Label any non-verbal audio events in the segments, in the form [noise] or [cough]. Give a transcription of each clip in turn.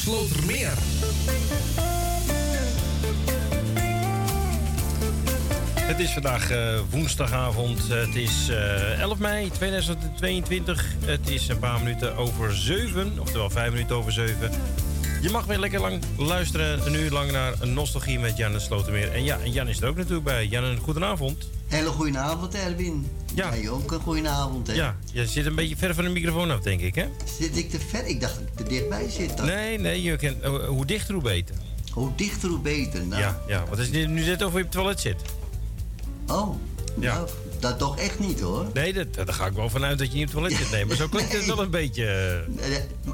Slotermeer. Het is vandaag uh, woensdagavond. Het is uh, eh, 11 mei 2022. Het is een paar minuten over 7, oftewel 5 minuten over 7. Je mag weer lekker lang luisteren, een uur lang naar een nostalgie met Jan en Slotermeer. En ja, en Jan is er ook natuurlijk bij. Jan, een goedenavond. Hele goedenavond, Erwin. Ja. Jij ook een goedenavond, hè? Ja, je zit een beetje ver van de microfoon af, denk ik, hè? Zit ik te ver? Ik dacht dichtbij zit. Dan. Nee, nee, je kent, uh, hoe dichter, hoe beter. Hoe dichter, hoe beter, nou. Ja, ja, wat is nu net over je op het toilet zit. Oh, ja. Nou, dat toch echt niet, hoor. Nee, dat, daar ga ik wel vanuit dat je niet op het toilet zit. Nee, maar zo klinkt het wel een beetje...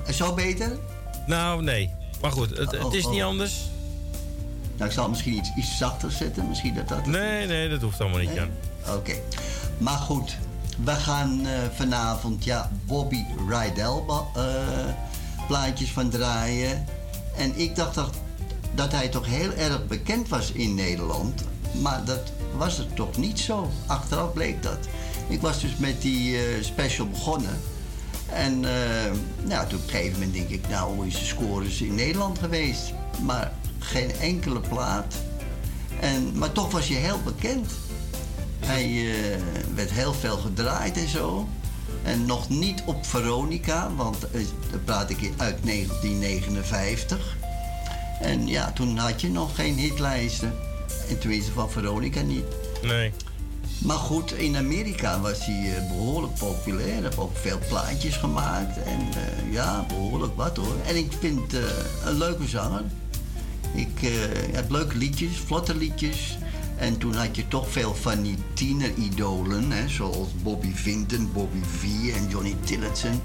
Uh... Zo beter? Nou, nee. Maar goed, het, het is niet oh. anders. Nou, ik zal misschien iets, iets zachter zetten. Misschien dat dat... Nee, nee, dat hoeft allemaal niet, Jan. Oké. Maar goed, we gaan uh, vanavond ja, Bobby Rydell uh, plaatjes van draaien. En ik dacht dat, dat hij toch heel erg bekend was in Nederland. Maar dat was het toch niet zo. Achteraf bleek dat. Ik was dus met die uh, special begonnen. En uh, nou, toen op een gegeven moment denk ik, nou, hoe is de scores in Nederland geweest? Maar geen enkele plaat. En, maar toch was je heel bekend. Hij uh, werd heel veel gedraaid en zo. En nog niet op Veronica, want dan praat ik uit 1959. En ja, toen had je nog geen hitlijsten. En tenminste van Veronica niet. Nee. Maar goed, in Amerika was hij uh, behoorlijk populair. Heb ook veel plaatjes gemaakt. En ja, behoorlijk wat hoor. En ik vind een leuke zanger. Ik heb leuke liedjes, vlotte liedjes. En toen had je toch veel van die tieneridolen, hè, zoals Bobby Vinton, Bobby V en Johnny Tillotson.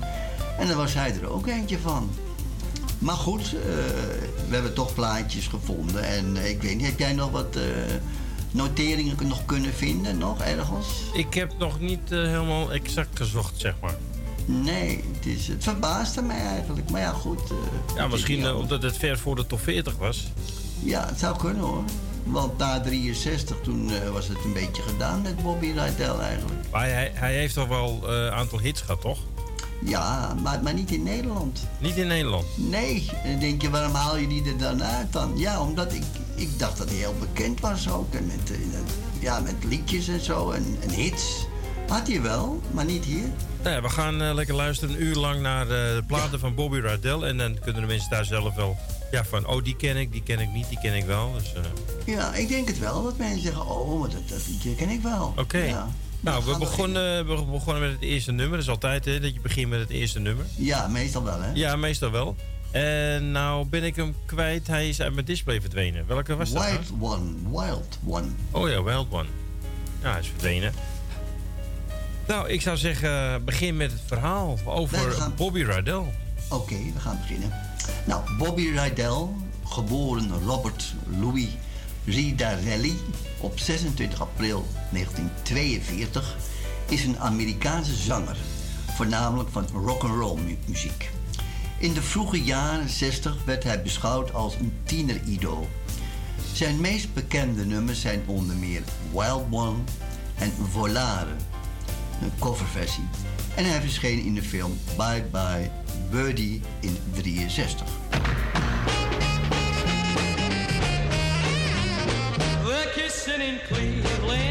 En daar was hij er ook eentje van. Maar goed, uh, we hebben toch plaatjes gevonden. En uh, ik weet niet, heb jij nog wat uh, noteringen nog kunnen vinden, nog ergens? Ik heb nog niet helemaal exact gezocht, zeg maar. Nee, het, is, het verbaasde mij eigenlijk. Maar ja, goed. ja, misschien omdat het ver voor de top 40 was. Ja, het zou kunnen hoor. Want na 63, toen uh, was het een beetje gedaan met Bobby Rydell eigenlijk. Maar hij, hij heeft toch wel een uh, aantal hits gehad, toch? Ja, maar, maar niet in Nederland. Niet in Nederland? Nee. Dan denk je, waarom haal je die er dan uit dan? Ja, omdat ik, ik dacht dat hij heel bekend was ook. En met, uh, ja, met liedjes en zo en, en hits. Had hij wel, maar niet hier. Nou we gaan uh, lekker luisteren een uur lang naar uh, de platen ja. van Bobby Rydell. En dan kunnen de mensen daar zelf wel ja, van oh, die ken ik, die ken ik niet, die ken ik wel. Dus, uh... Ja, ik denk het wel. Dat mensen zeggen, oh, dat, dat die ken ik wel. Oké. Okay. Ja. Nou, we begonnen, we begonnen met het eerste nummer. Dat is altijd hè, dat je begint met het eerste nummer. Ja, meestal wel, hè? Ja, meestal wel. En nou ben ik hem kwijt. Hij is uit mijn display verdwenen. Welke was dat? Wild nou? One. Wild One. Oh ja, Wild One. Ja, hij is verdwenen. Nou, ik zou zeggen, begin met het verhaal over gaan... Bobby Rydell. Oké, okay, we gaan beginnen. Nou, Bobby Rydell, geboren Robert Louis Ridarelli op 26 april 1942, is een Amerikaanse zanger, voornamelijk van rock'n'roll muziek. In de vroege jaren 60 werd hij beschouwd als een tieneridool. Zijn meest bekende nummers zijn onder meer Wild One en Volare, een coverversie. En hij verscheen in de film Bye Bye Birdie in 63. We're kissing in Cleveland,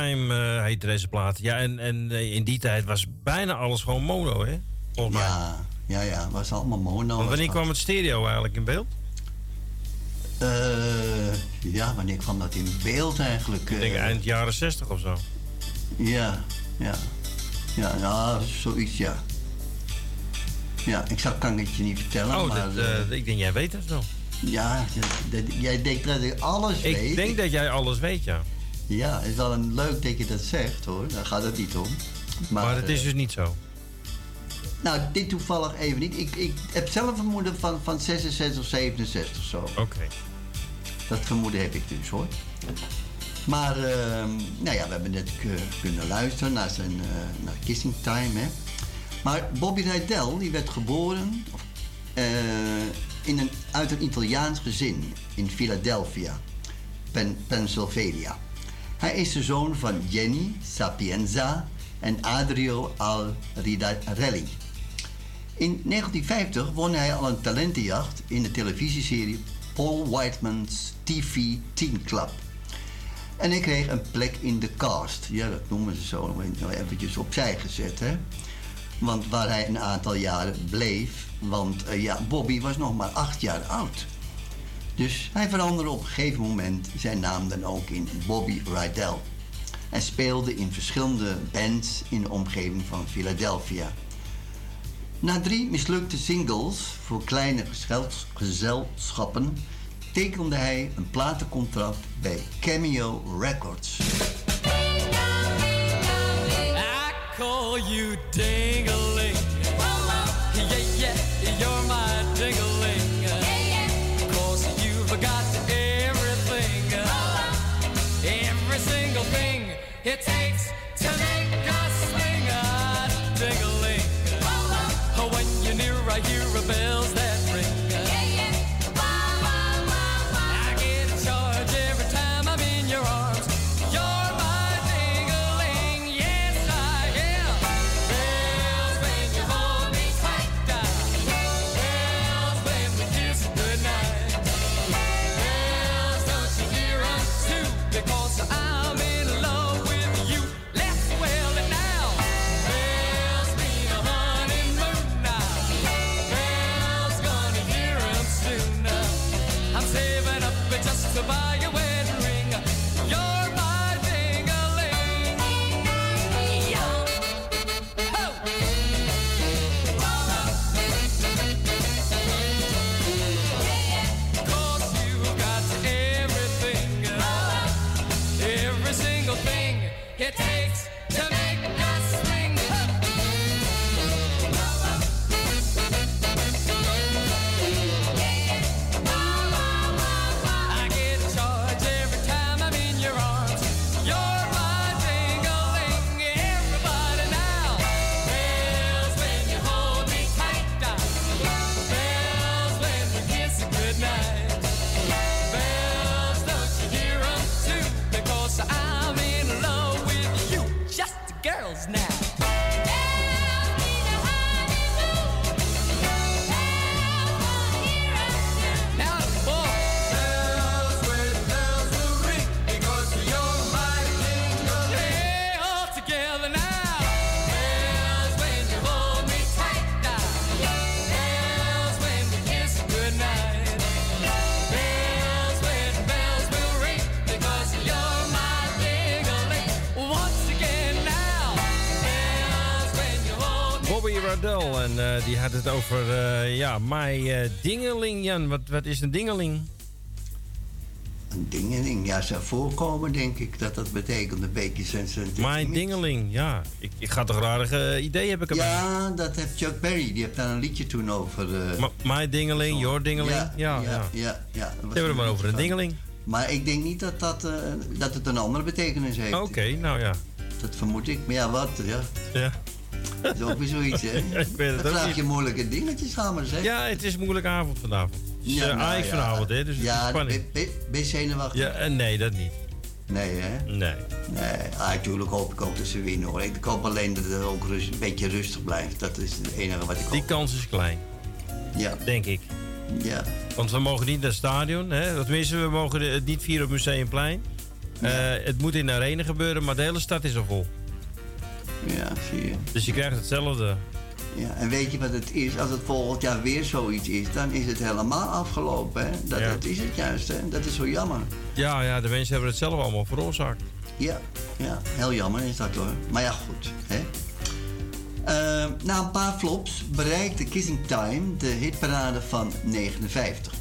Time uh, heet deze plaat. Ja, en, en in die tijd was bijna alles gewoon mono, hè? Volgens mij. Ja, ja, ja, was allemaal mono. Want wanneer kwam het stereo eigenlijk in beeld? Uh, ja, wanneer kwam dat in beeld eigenlijk? Ik denk eind jaren 60 of zo. Ja, ja. Ja, nou, zoiets, ja. Ja, ik zou, kan het je niet vertellen. Oh, maar, dat, uh, ik denk jij weet het wel. Ja, dat, jij denkt dat ik alles ik weet. Ik denk dat jij alles weet, ja. Ja, het is wel een leuk dat je dat zegt hoor. Daar gaat het niet om. Maar, maar het is dus niet zo. Nou, dit toevallig even niet. Ik, ik heb zelf een vermoeden van, van 66 of 67 zo. Oké. Dat vermoeden heb ik dus hoor. Maar, uh, nou ja, we hebben net kunnen luisteren naar zijn uh, naar Kissing Time, hè. Maar Bobby Rydell, die werd geboren uh, in een, uit een Italiaans gezin in Philadelphia, Pen Pennsylvania. Hij is de zoon van Jenny Sapienza en Adrio Alridarelli. In 1950 won hij al een talentenjacht in de televisieserie Paul Whiteman's TV Teen Club. En hij kreeg een plek in de cast. Ja, dat noemen ze zo. Nou eventjes opzij gezet, hè. Want waar hij een aantal jaren bleef. Want uh, ja, Bobby was nog maar acht jaar oud. Dus hij veranderde op een gegeven moment zijn naam dan ook in Bobby Rydell. En speelde in verschillende bands in de omgeving van Philadelphia. Na drie mislukte singles voor kleine gezelschappen tekende hij een platencontract bij Cameo Records. I call you. Uh, die had het over, uh, ja, my uh, dingeling, Jan. Wat, wat is een dingeling? Een dingeling, ja, zou voorkomen, denk ik, dat dat betekent een beetje sensitiviteit. My dingeling, ja. Ik, ik ga toch rare idee heb ik erbij. Ja, dat heeft Chuck Berry, die heeft daar een liedje toen over. My dingeling, your dingeling. Ja, ja, ja. ja, ja, We hebben het maar over een dingeling. Maar ik denk niet dat, dat, dat het een andere betekenis heeft. Oké, okay, nou ja. Dat vermoed ik, maar ja, wat, ja. Ja. Dat is ook weer zoiets, hè? [laughs] ik weet het Dan ook vraag niet. je moeilijke dingetjes samen, zeg. Ja, het is een moeilijke avond vanavond. Dus, Ja, ja, nou ja. vanavond, hè? Dus ja, ben, je zenuwachtig? Ja, en nee, dat niet. Nee, hè? Nee. Nee, ah, natuurlijk hoop ik ook dat ze winnen, hoor. Ik hoop alleen dat het ook rust, een beetje rustig blijft. Dat is het enige wat ik hoop. Die kans is klein, Ja, denk ik. ja. Want we mogen niet naar het stadion, hè? Tenminste, we mogen het niet vieren op Museumplein. Eh, het moet in de arena gebeuren, maar de hele stad is al vol. Ja, zie je. Dus je krijgt hetzelfde. Ja, en weet je wat het is? Als het volgend jaar weer zoiets is, dan is het helemaal afgelopen. Hè? Dat, Ja. dat is het juist, hè? Dat is zo jammer. Ja, ja, de mensen hebben het zelf allemaal veroorzaakt. Ja, ja, heel jammer is dat hoor. Maar ja, goed. Hè? Eh, na een paar flops bereikte Kissing Time de hitparade van 59.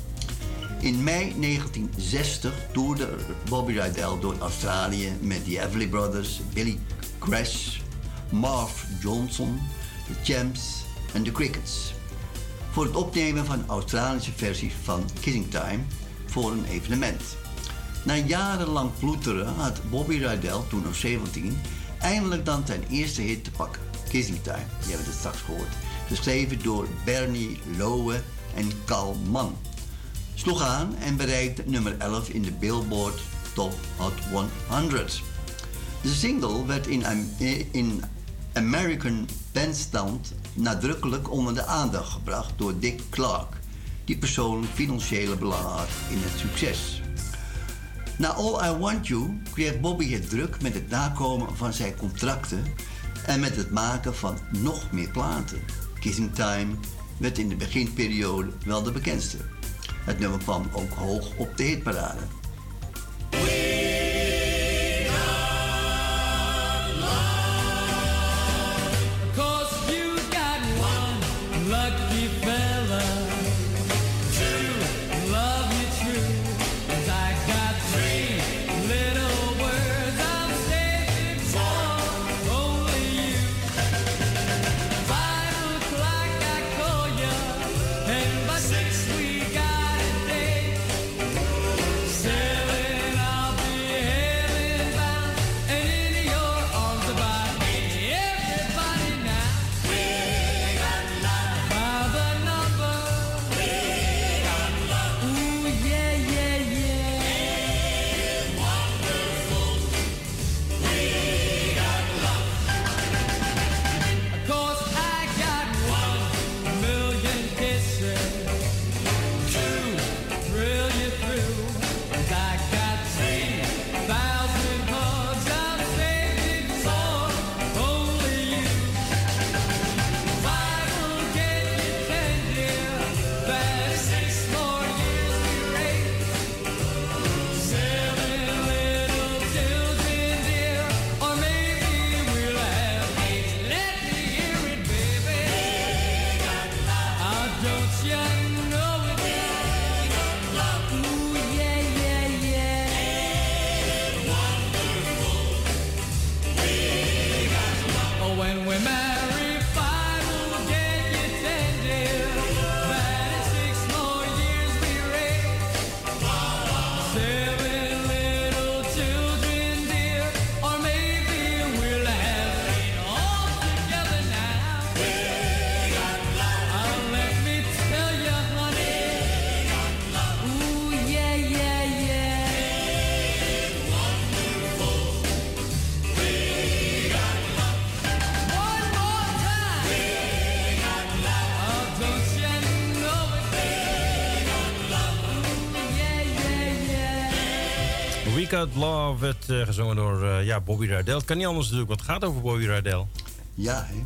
In mei 1960 toerde Bobby Rydell door Australië met de Everly Brothers, Billy Crash, Marv Johnson, de Champs en de Crickets. Voor het opnemen van Australische versies van Kissing Time voor een evenement. Na jarenlang ploeteren had Bobby Rydell, toen nog 17, eindelijk dan zijn eerste hit te pakken. Kissing Time, die hebben het straks gehoord. Geschreven door Bernie Lowe en Carl Mann. Sloeg aan en bereikte nummer 11 in de Billboard Top Hot 100. De single werd in, in American Bandstand nadrukkelijk onder de aandacht gebracht door Dick Clark, die persoonlijk financiële belangen had in het succes. Na All I Want You kreeg Bobby het druk met het nakomen van zijn contracten en met het maken van nog meer platen. Kissing Time werd in de beginperiode wel de bekendste. Het nummer kwam ook hoog op de hitparade. We Got Love werd eh, gezongen door eh, ja, Bobby Rydell. Het kan niet anders natuurlijk, het gaat over Bobby Rydell. Ja, hè?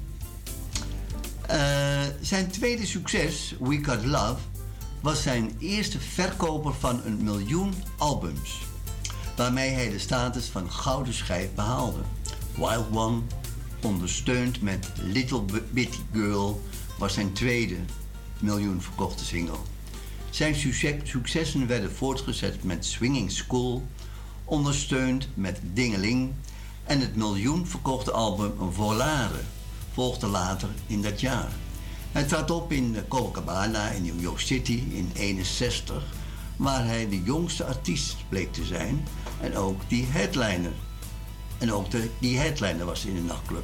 Eh, zijn tweede succes, We Got Love, was zijn eerste verkoper van een miljoen albums. Waarmee hij de status van gouden schijf behaalde. Wild One, ondersteund met Little Bitty Girl, was zijn tweede miljoen verkochte single. Zijn succes- successen werden voortgezet met Swinging School, ondersteund met Dingeling en het miljoen verkochte album Volare volgde later in dat jaar. Hij trad op in Copacabana in New York City in 61, waar hij de jongste artiest bleek te zijn en ook die headliner. En ook de, die headliner was in de nachtclub.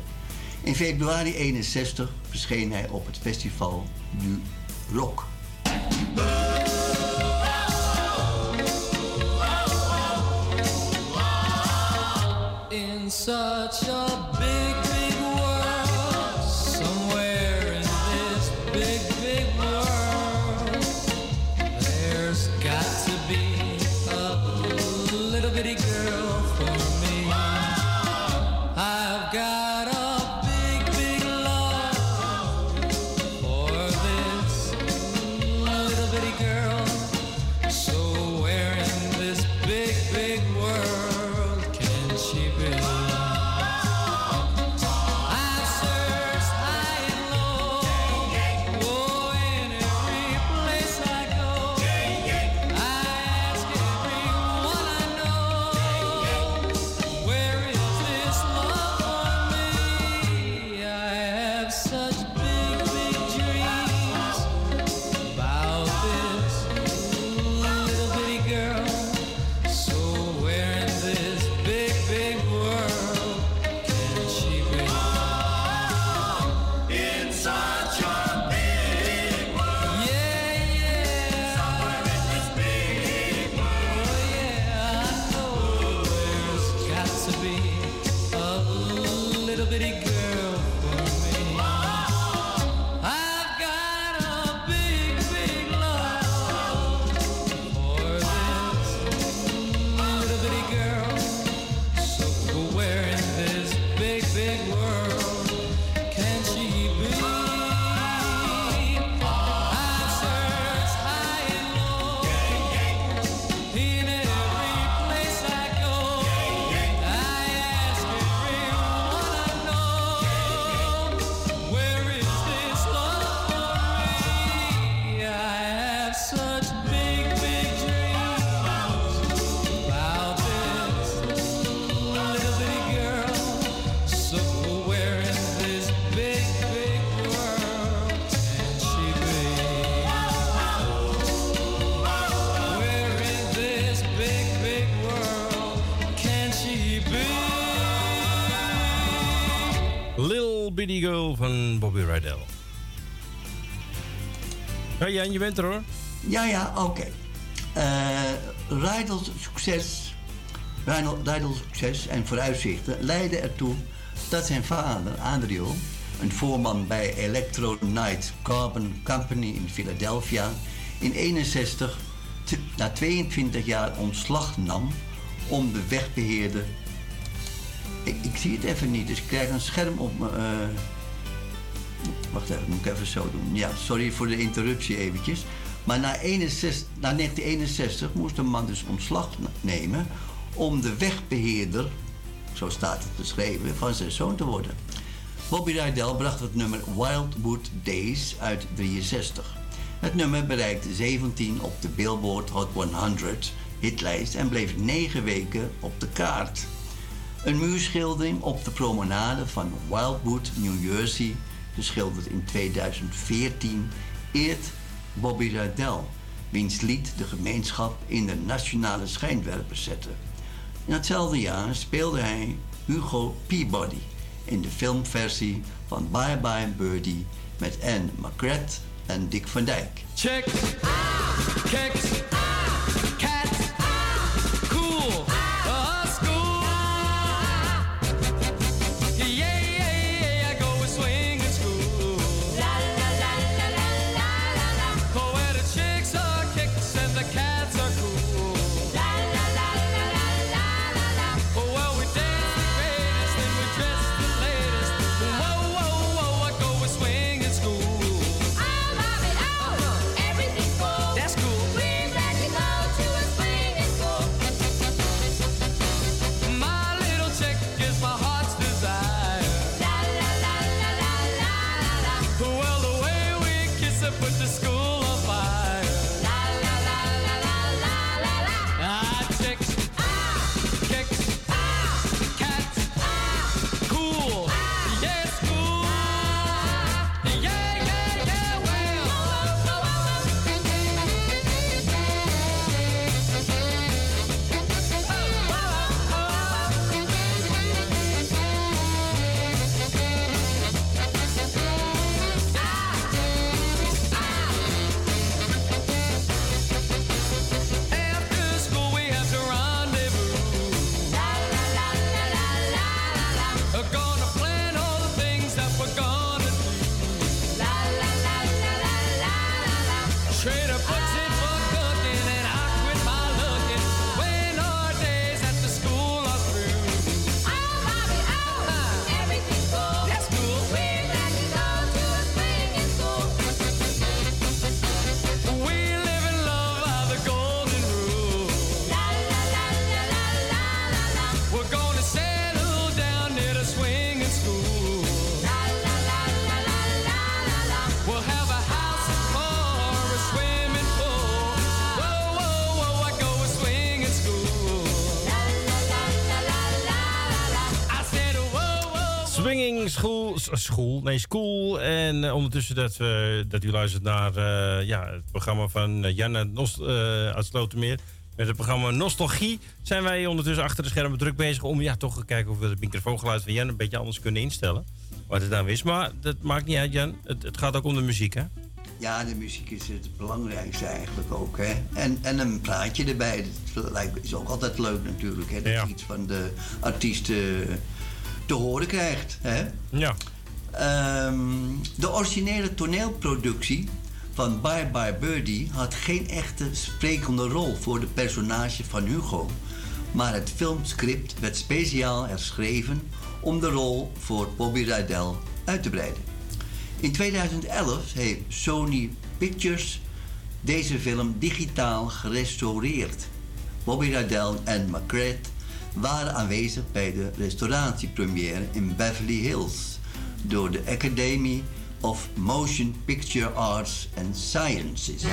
In februari 61 verscheen hij op het festival du Rock. Such a Jan, je bent er hoor. Ja, ja, oké. Eh Rijdels succes, succes en vooruitzichten leidden ertoe dat zijn vader, Adrio, een voorman bij Electro Night Carbon Company in Philadelphia, in 61 t- na 22 jaar ontslag nam om de wegbeheerder. Ik, ik zie het even niet, dus ik krijg een scherm op me. eh, Wacht even, moet ik even zo doen. Ja, sorry voor de interruptie eventjes. Maar na, 61, na 1961 moest de man dus ontslag nemen om de wegbeheerder, zo staat het beschreven, van zijn zoon te worden. Bobby Rydell bracht het nummer Wildwood Days uit 63. Het nummer bereikte 17 op de Billboard Hot 100 hitlijst en bleef 9 weken op de kaart. Een muurschildering op de promenade van Wildwood, New Jersey, geschilderd in 2014, eert Bobby Rydell, wiens lied de gemeenschap in de nationale schijnwerpers zette. In hetzelfde jaar speelde hij Hugo Peabody in de filmversie van Bye Bye Birdie met Anne McGrath en Dick van Dijk. Check. Kicks. School, nee, School. En eh, ondertussen dat, we, dat u luistert naar eh, ja, het programma van uh, Janne Nost, eh, uit Slotermeer. Met het programma Nostalgie zijn wij ondertussen achter de schermen druk bezig om ja, toch te kijken of we het microfoongeluid van Jan een beetje anders kunnen instellen. Wat het nou is. Maar dat maakt niet uit, Jan. Het, het gaat ook om de muziek, hè? Ja, de muziek is het belangrijkste eigenlijk ook. Hè? En, en een praatje erbij. Dat lijkt- is ook altijd leuk natuurlijk. Hè? Dat Ja. je iets van de artiesten te horen krijgt. Hè? Ja. Ehm, de originele toneelproductie van Bye Bye Birdie had geen echte sprekende rol voor de personage van Hugo. Maar het filmscript werd speciaal herschreven om de rol voor Bobby Rydell uit te breiden. In 2011 heeft Sony Pictures deze film digitaal gerestaureerd. Bobby Rydell en McGrath waren aanwezig bij de restauratiepremière in Beverly Hills door de Academy of Motion Picture Arts and Sciences.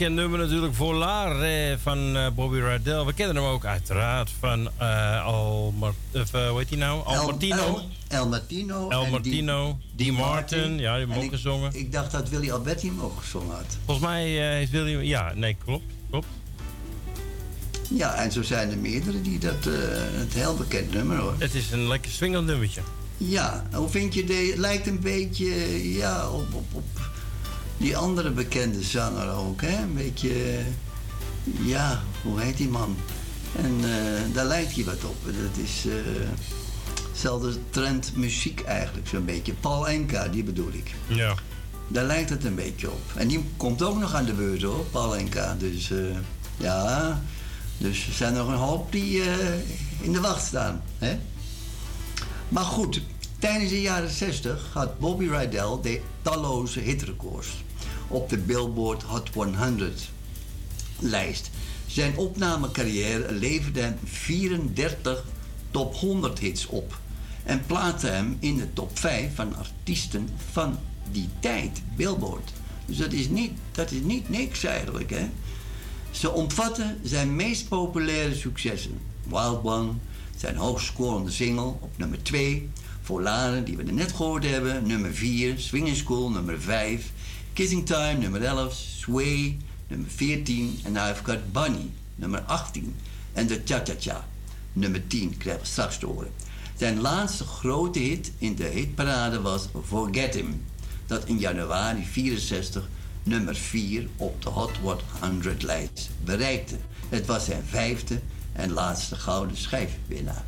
Bekend nummer natuurlijk voor Lare van eh, Bobby Rydell. We kennen hem ook uiteraard van Al... Mar- of, hoe heet hij nou? El, El Martino. El Martino, Dean Martin. Ja, die hebben En ook ik- gezongen. Ik dacht dat Willy Alberti hem ook gezongen had. Volgens mij heeft William... Ja, nee, klopt. klopt. Ja, en zo zijn er meerdere die dat... het heel bekend nummer hoor. Het is een lekker swingend nummertje. Ja, hoe vind je de... Het lijkt een beetje ja, op, op, op die andere bekende zanger ook, hè? Een beetje... eh, ja, hoe heet die man? En eh, daar lijkt hij wat op. Dat is... eh hetzelfde trend muziek eigenlijk, zo'n beetje. Paul Enka, die bedoel ik. Ja. Daar lijkt het een beetje op. En die komt ook nog aan de beurt hoor, Paul Enka. Dus eh, ja, dus er zijn nog een hoop die eh, in de wacht staan. Hè? Maar goed, tijdens de jaren 60 had Bobby Rydell de talloze hitrecords op de Billboard Hot 100 lijst. Zijn opnamecarrière leverde hem 34 top 100 hits op en plaatste hem in de top 5 van artiesten van die tijd, Billboard. Dus dat is niet, dat is niet niks eigenlijk, hè. Ze omvatten zijn meest populaire successen. Wild One, zijn hoogst scorende single op nummer 2. Volare, die we net gehoord hebben, nummer 4. Swinging School, nummer 5. Kissing Time, nummer 11. Sway, nummer 14. En I've Got Bunny, nummer 18. En de Cha Cha Cha, nummer 10, krijgen we straks te horen. Zijn laatste grote hit in de hitparade was Forget Him. Dat in januari 64 nummer 4 op de Hot 100 lijst bereikte. Het was zijn vijfde en laatste gouden schijfwinnaar.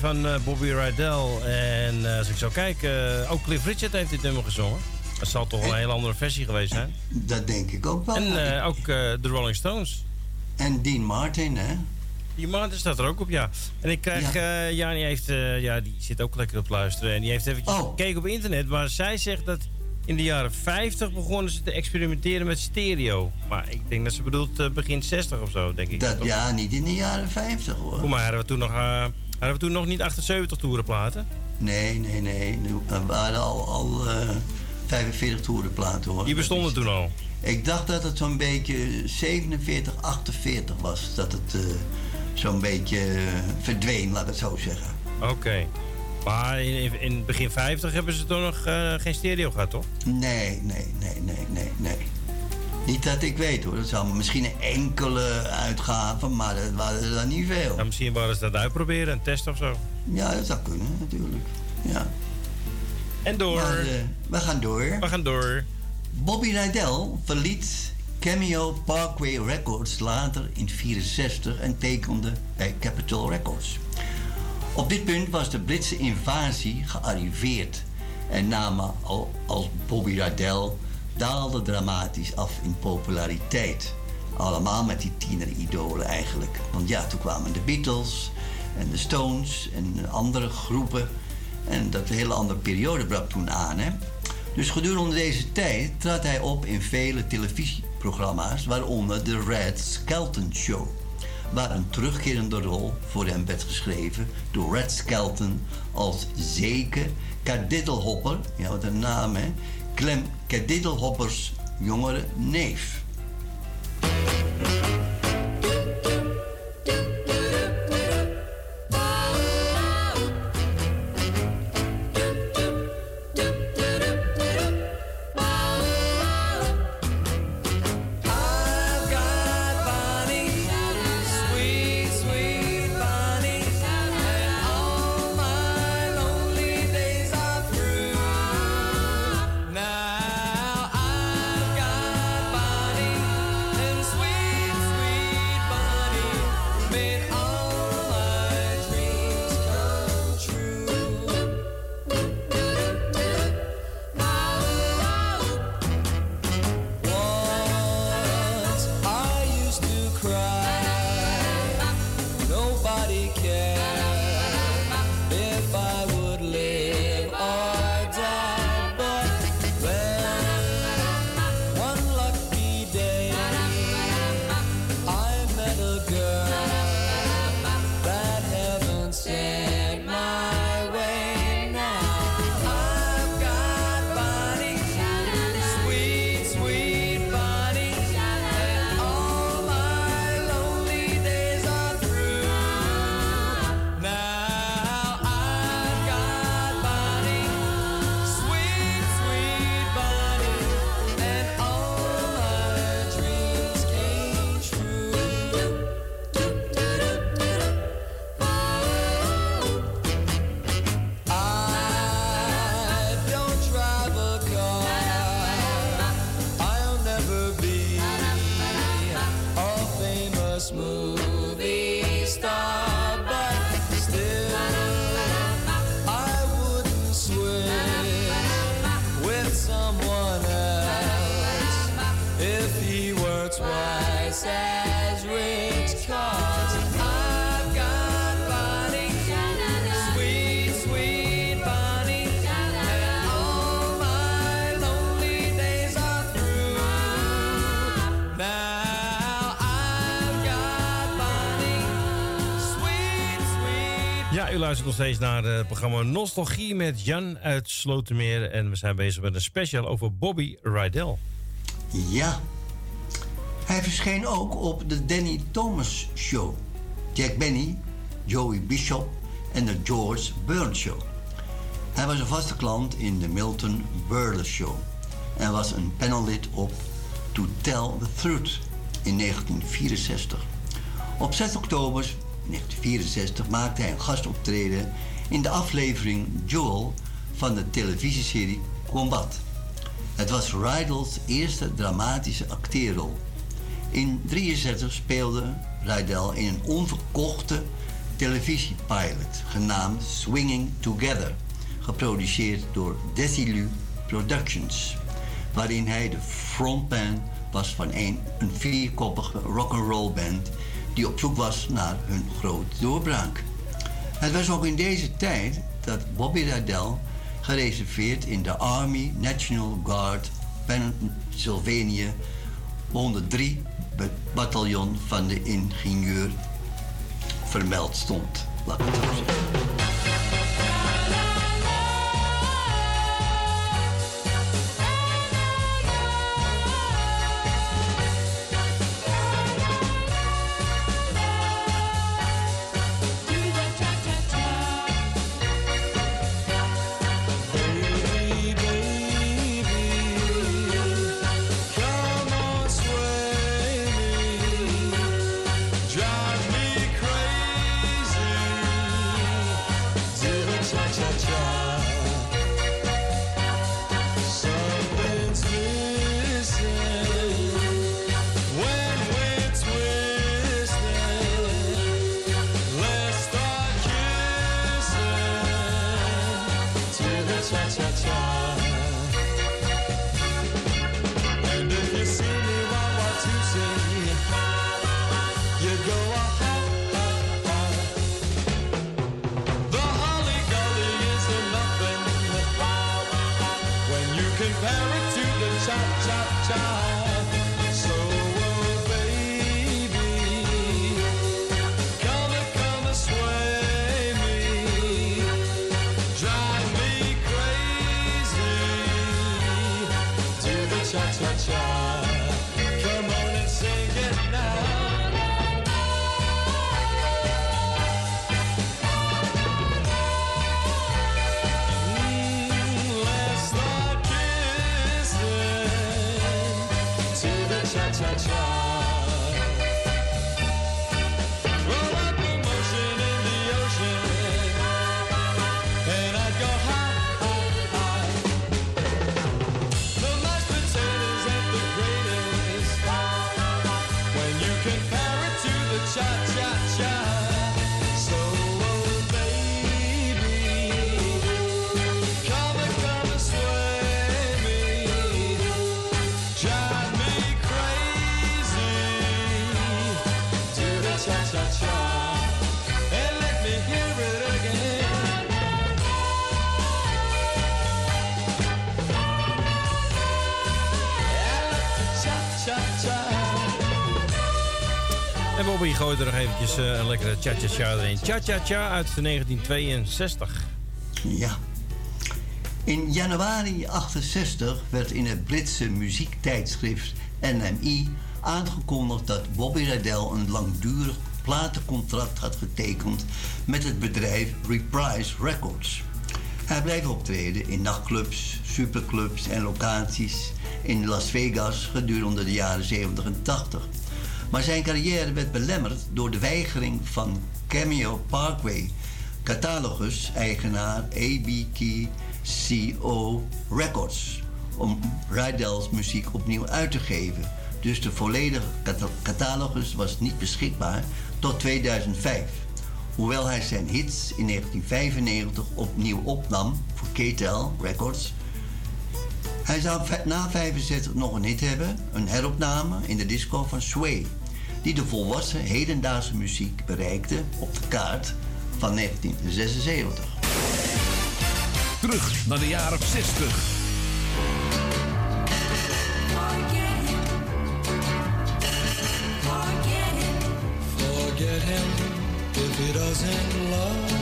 Van eh, Bobby Rydell. En eh, als ik zo kijk, eh, ook Cliff Richard heeft dit nummer gezongen. Dat zal toch een hele andere versie geweest zijn. Dat denk ik ook wel. En ook de Rolling Stones. En Dean Martin, hè? Die Martin staat er ook op, ja. En ik krijg, Ja. ja, ja die, heeft, ja, die zit ook lekker op luisteren. En die heeft eventjes Oh. gekeken op internet. Maar zij zegt dat in de jaren 50 begonnen ze te experimenteren met stereo. Maar ik denk dat ze bedoelt begin 60 of zo, denk ik. Dat, Toch? ja, niet in de jaren 50 hoor. Voor mij hadden we toen nog, hadden we toen nog niet 78 toerenplaten. Nee, nee, nee. Er waren al, al eh, 45 toerenplaten hoor. Die bestonden toen al. Ik dacht dat het zo'n beetje 47, 48 was. Dat het eh, zo'n beetje eh, verdween, laat ik het zo zeggen. Oké. Maar in, in, in begin 50 hebben ze toen nog geen stereo gehad, toch? Nee, nee, nee, nee. Niet dat ik weet hoor. Dat zou misschien een enkele uitgaven, maar dat waren er dan niet veel. Ja, misschien waren ze dat uitproberen, een test of zo. Ja, dat zou kunnen natuurlijk. Ja. En door. Maar, eh, we gaan door. We gaan door. Bobby Rydell verliet Cameo Parkway Records later in 64 en tekende bij Capitol Records. Op dit punt was de Britse invasie gearriveerd en namen al als Bobby Rydell daalde dramatisch af in populariteit. Allemaal met die tieneridolen eigenlijk. Want ja, toen kwamen de Beatles en de Stones en andere groepen. En dat hele andere periode brak toen aan. Hè? Dus gedurende deze tijd trad hij op in vele televisieprogramma's, waaronder The Red Skelton Show. Waar een terugkerende rol voor hem werd geschreven door Red Skelton als zeker Kadiddlehopper, ja wat een naam hè, Clem Kadiddlehoppers jongere neef. Luistert nog steeds naar het programma Nostalgie met Jan uit Slotermeer. En we zijn bezig met een special over Bobby Rydell. Ja. Hij verscheen ook op de Danny Thomas Show. Jack Benny, Joey Bishop en de George Burns Show. Hij was een vaste klant in de Milton Berle Show. En was een panellid op To Tell the Truth in 1964. Op 6 oktober 1964 maakte hij een gastoptreden in de aflevering Joel van de televisieserie Combat. Het was Rydell's eerste dramatische acteerrol. In 63 speelde Rydell in een onverkochte televisiepilot genaamd Swinging Together, geproduceerd door Desilu Productions, waarin hij de frontman was van een, een vierkoppige rock'n'roll band die op zoek was naar hun grote doorbraak. Het was ook in deze tijd dat Bobby Rydell gereserveerd in de Army National Guard Pennsylvania 103 be- bataljon van de ingenieur vermeld stond. Laat het. Eventjes eh, een lekkere cha-cha-cha erin. Cha-cha-cha uit 1962. Ja. In januari 68 werd in het Britse muziektijdschrift NME aangekondigd dat Bobby Rydell een langdurig platencontract had getekend met het bedrijf Reprise Records. Hij bleef optreden in nachtclubs, superclubs en locaties in Las Vegas gedurende de jaren 70 en 80. Maar zijn carrière werd belemmerd door de weigering van Cameo Parkway, catalogus-eigenaar ABKCO Records, om Rydell's muziek opnieuw uit te geven. Dus de volledige cata- catalogus was niet beschikbaar tot 2005. Hoewel hij zijn hits in 1995 opnieuw opnam voor KTEL Records, hij zou na 65 nog een hit hebben, een heropname in de disco van Sway. Die de volwassen hedendaagse muziek bereikte op de kaart van 1976. Terug naar de jaren 60. Forget him if he doesn't love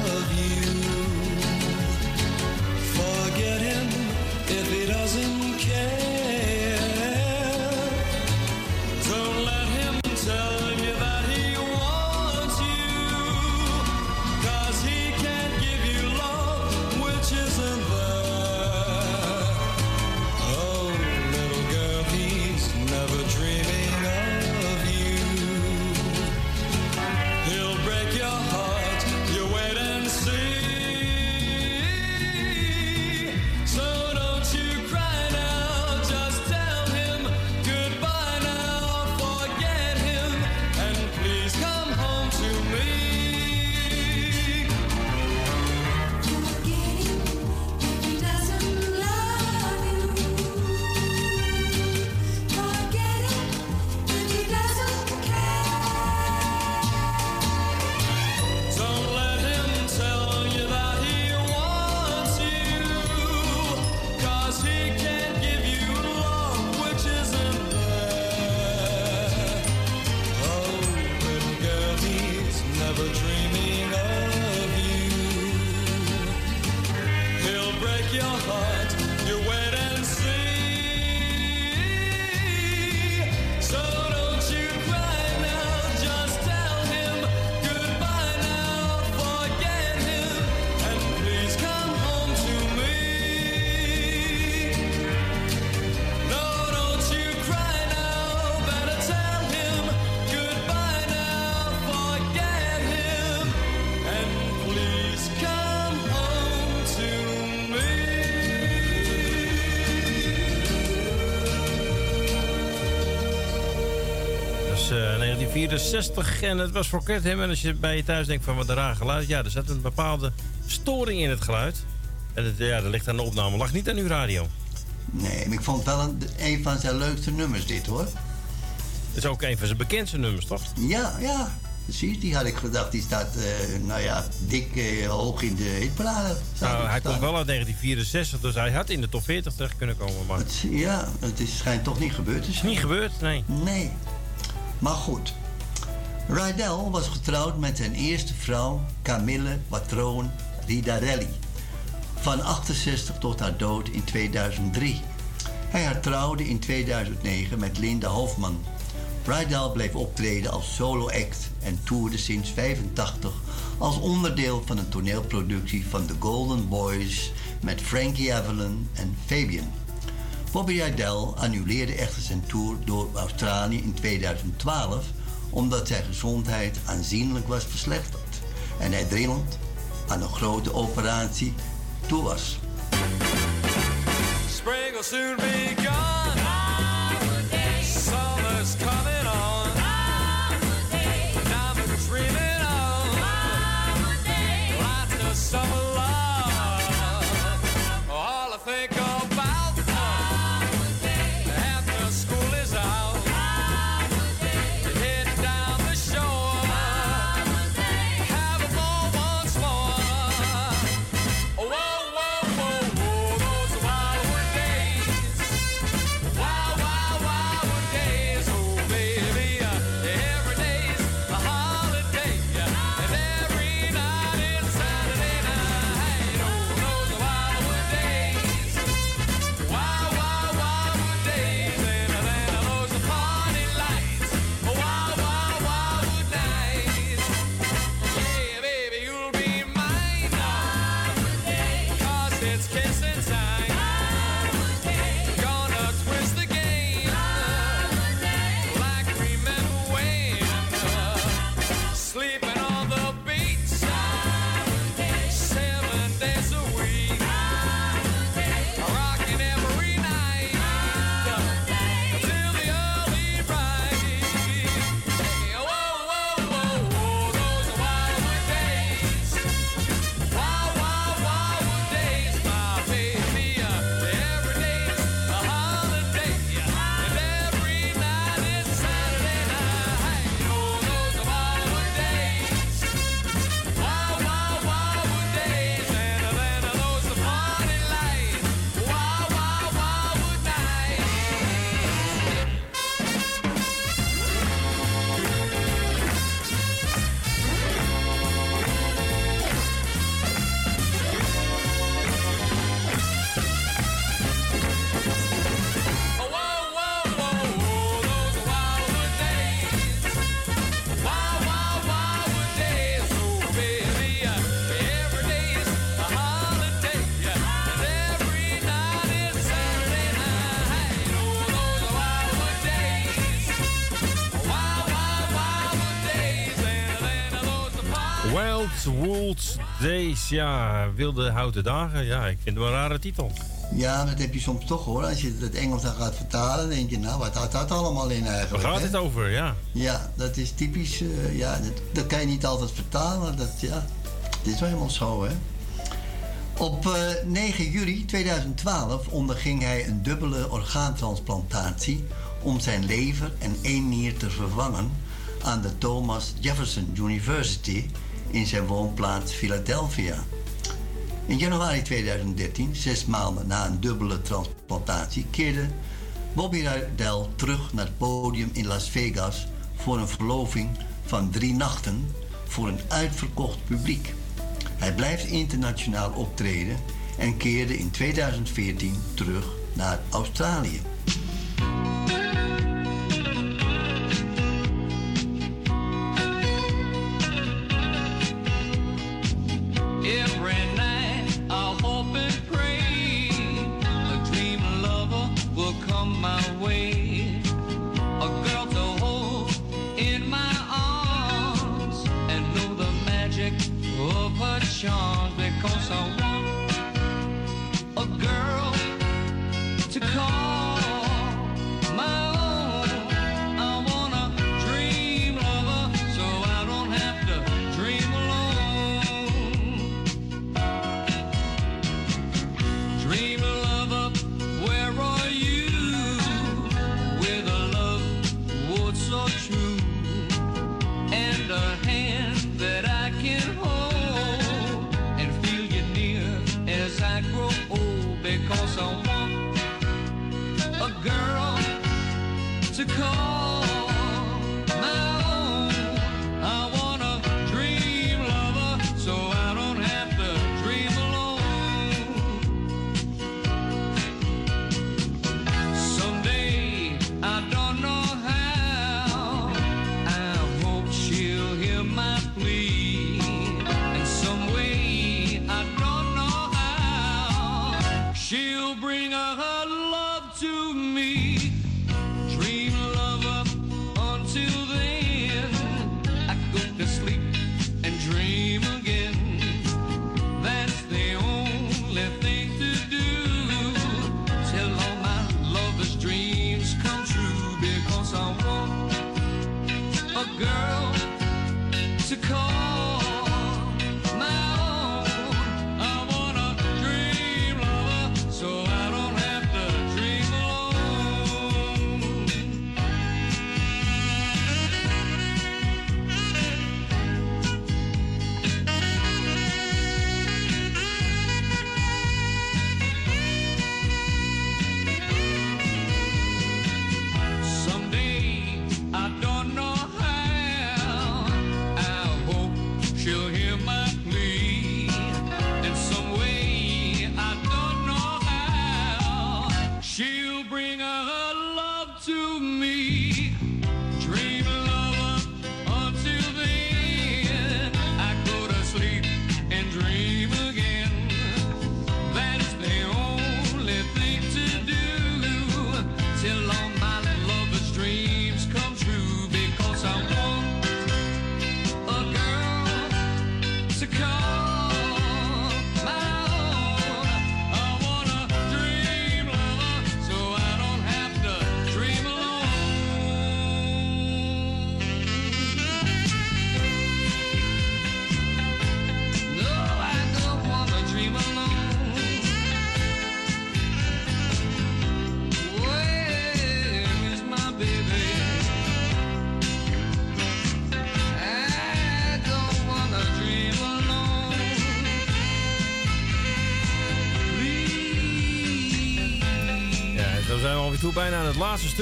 1964 en het was Forget Him. En als je bij je thuis denkt van wat een raar geluid. Ja, er zat een bepaalde storing in het geluid. En het, ja, dat ligt aan de opname. Lag niet aan uw radio. Nee, maar ik vond wel een, een van zijn leukste nummers dit hoor. Het is ook een van zijn bekendste nummers, toch? Ja, ja. Precies, die had ik gedacht. Die staat, eh, nou ja, dik eh, hoog in de hitparade. Nou, hij komt wel uit 1964, dus hij had in de top 40 terecht kunnen komen. Maar het ja, het is, schijnt toch niet gebeurd te zijn. niet gebeurd, nee. Nee. Maar goed. Rydell was getrouwd met zijn eerste vrouw, Camille Patroon Ridarelli. Van 68 tot haar dood in 2003. Hij hertrouwde in 2009 met Linda Hofman. Rydell bleef optreden als solo-act en toerde sinds 85 als onderdeel van een toneelproductie van The Golden Boys met Frankie Avalon en Fabian. Bobby Rydell annuleerde echter zijn tour door Australië in 2012 omdat zijn gezondheid aanzienlijk was verslechterd en hij dringend aan een grote operatie toe was. Days. Ja, wilde houten dagen. Ja, ik vind het wel een rare titel. Ja, dat heb je soms toch hoor. Als je het Engels dan gaat vertalen, denk je, nou, wat houdt dat allemaal in Waar eigenlijk? gaat hè? het over? Ja. Ja, dat is typisch. eh, ja, dat, dat kan je niet altijd vertalen. maar Dat, ja, dit is wel helemaal zo, hè. Op eh, 9 juli 2012 onderging hij een dubbele orgaantransplantatie om zijn lever en één nier te vervangen aan de Thomas Jefferson University in zijn woonplaats Philadelphia. In januari 2013, zes maanden na een dubbele transplantatie, keerde Bobby Rydell terug naar het podium in Las Vegas voor een verloving van drie nachten voor een uitverkocht publiek. Hij blijft internationaal optreden en keerde in 2014 terug naar Australië.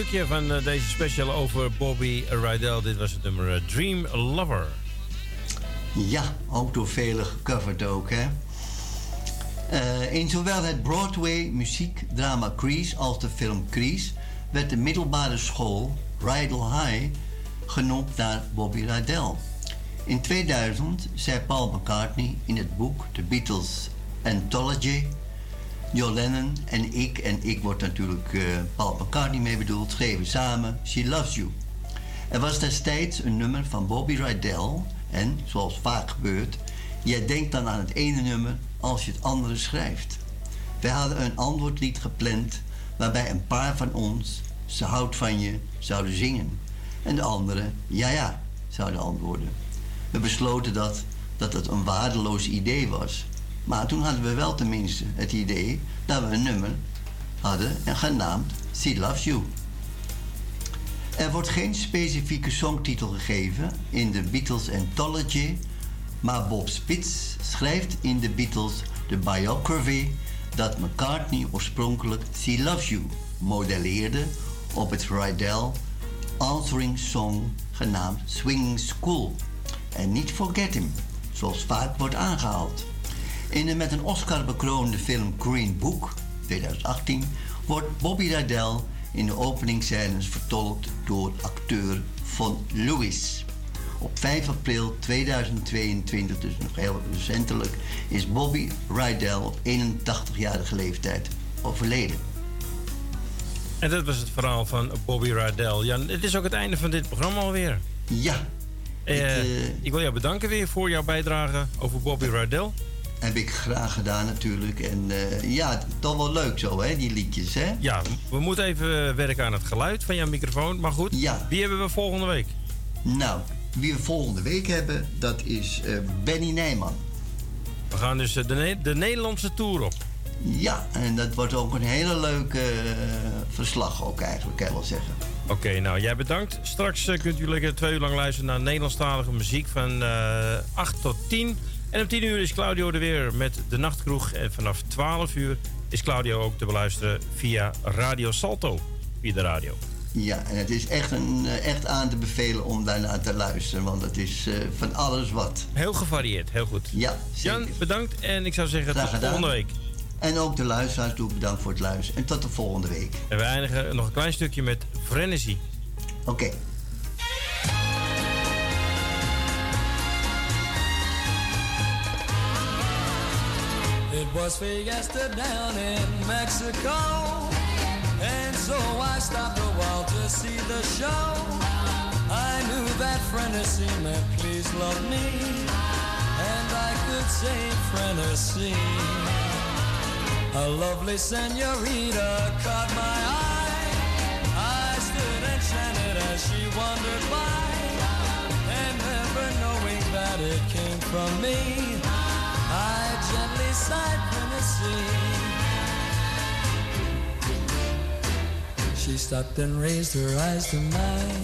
Stukje van eh, deze special over Bobby Rydell. Dit was het nummer eh, Dream Lover. Ja, ook door velen gecoverd ook, hè. Eh, in zowel het Broadway muziekdrama Grease als de film Grease werd de middelbare school Rydell High genoemd naar Bobby Rydell. In 2000 zei Paul McCartney in het boek The Beatles Anthology John Lennon en ik, en ik wordt natuurlijk eh, Paul McCartney mee bedoeld, schreven samen She Loves You. Er was destijds een nummer van Bobby Rydell en, zoals vaak gebeurt, Jij denkt dan aan het ene nummer als je het andere schrijft. Wij hadden een antwoordlied gepland waarbij een paar van ons ze houdt van je zouden zingen. En de anderen ja ja zouden antwoorden. We besloten dat, dat het een waardeloos idee was. Maar toen hadden we wel tenminste het idee dat we een nummer hadden en genaamd She Loves You. Er wordt geen specifieke songtitel gegeven in de Beatles Anthology, maar Bob Spitz schrijft in de Beatles de biography dat McCartney oorspronkelijk She Loves You modelleerde op het Rydell answering song genaamd Swinging School en niet Forget Him, zoals vaak wordt aangehaald. In de met een Oscar bekroonde film Green Book 2018 wordt Bobby Rydell in de openingsscènes vertolkt door acteur Von Lewis. Op 5 april 2022, dus nog heel recentelijk, is Bobby Rydell op 81-jarige leeftijd overleden. En dat was het verhaal van Bobby Rydell. Jan, het is ook het einde van dit programma alweer. Ja, Eh, Het, eh, ik wil jou bedanken weer voor jouw bijdrage over Bobby Rydell. Heb ik graag gedaan natuurlijk. En eh, ja, toch wel leuk zo, hè, die liedjes, hè? Ja, we moeten even werken aan het geluid van jouw microfoon. Maar goed, Ja. wie hebben we volgende week? Nou, wie we volgende week hebben, dat is eh, Benny Nijman. We gaan dus eh, de, Ne- de Nederlandse Tour op. Ja, en dat wordt ook een hele leuke verslag ook eigenlijk, kan je wel zeggen. Oké, nou jij bedankt. Straks kunt u lekker twee uur lang luisteren naar Nederlandstalige muziek van eh 8 tot 10. En om 10 uur is Claudio er weer met de Nachtkroeg. En vanaf 12 uur is Claudio ook te beluisteren via Radio Salto. Via de radio. Ja, en het is echt, een, eh, echt aan te bevelen om daarnaar te luisteren, want het is eh, van alles wat. Heel gevarieerd, heel goed. Ja, zeker. Jan, bedankt en ik zou zeggen Graag tot gedaan. volgende week. En ook de luisteraars ik bedankt voor het luisteren. En tot de volgende week. En we eindigen nog een klein stukje met Frenzy. Oké. Was fiesta down in Mexico. And so I stopped a while to see the show. I knew that Frenesy meant please love me. And I could say Frenesy. A lovely senorita caught my eye. I stood enchanted as she wandered by. And never knowing that it came from me. Tennessee. She stopped and raised her eyes to mine.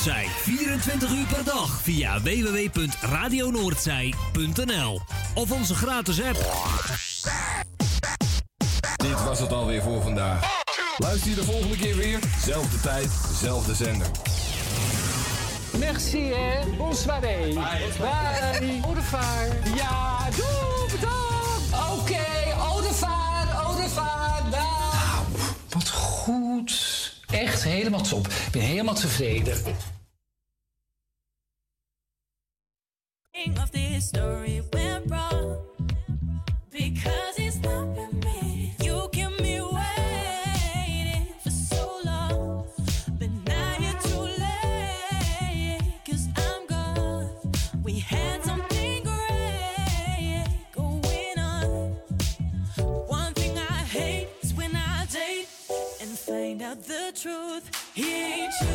Zij 24 uur per dag via www.radionoordzij.nl of onze gratis app. Dit was het alweer voor vandaag. Luister je de volgende keer weer. Zelfde tijd, zelfde zender. Merci, hè. Bonsoir. Bye. Au revoir. Ja, doe, bedankt. Oké, revoir, au revoir. Dag. Wat goed. Echt helemaal top. Ik ben helemaal tevreden. of this story went wrong because find out the truth. He ain't you,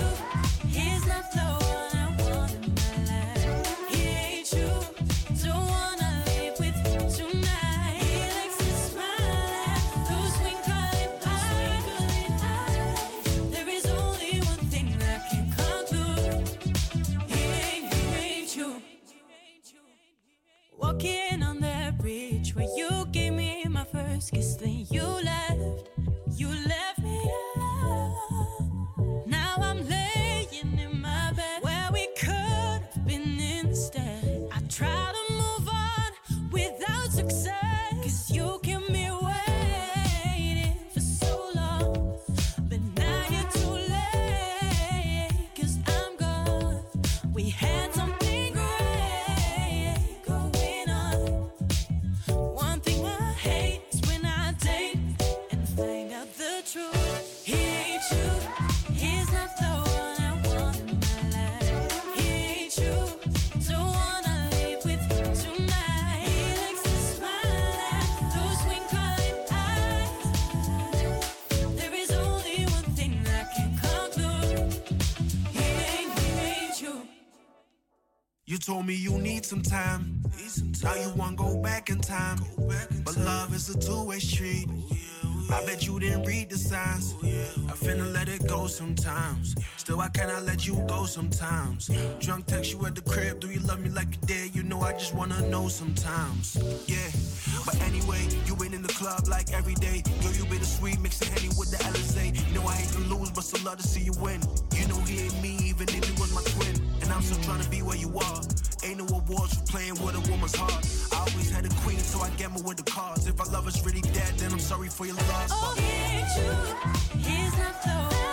he's not the one I want in my life. He ain't you, don't wanna live with you tonight. He likes to smile. There is only one thing can. He ain't, he ain't you. Walking on that bridge where you gave me my first kiss, then you left. You told me you need some time. Need some time. Now you want to go back in time. Back in but time. love is a two way street. Yeah, I bet you didn't read the signs. Yeah, I finna let it go sometimes. Still, I cannot let you go sometimes. Drunk text you at the crib. Do you love me like you did? You know, I just wanna know sometimes. Yeah. But anyway, you been in the club like every day. Girl, you sweet mixing Henny with the LSA. You know, I hate to lose, but still love to see you win. You know, he ain't me, even if you I'm still trying to be where you are. Ain't no awards for playing with a woman's heart. I always had a queen, so I gamble with the cards. If our love is really dead, then I'm sorry for your loss. Oh, but- you, here's my.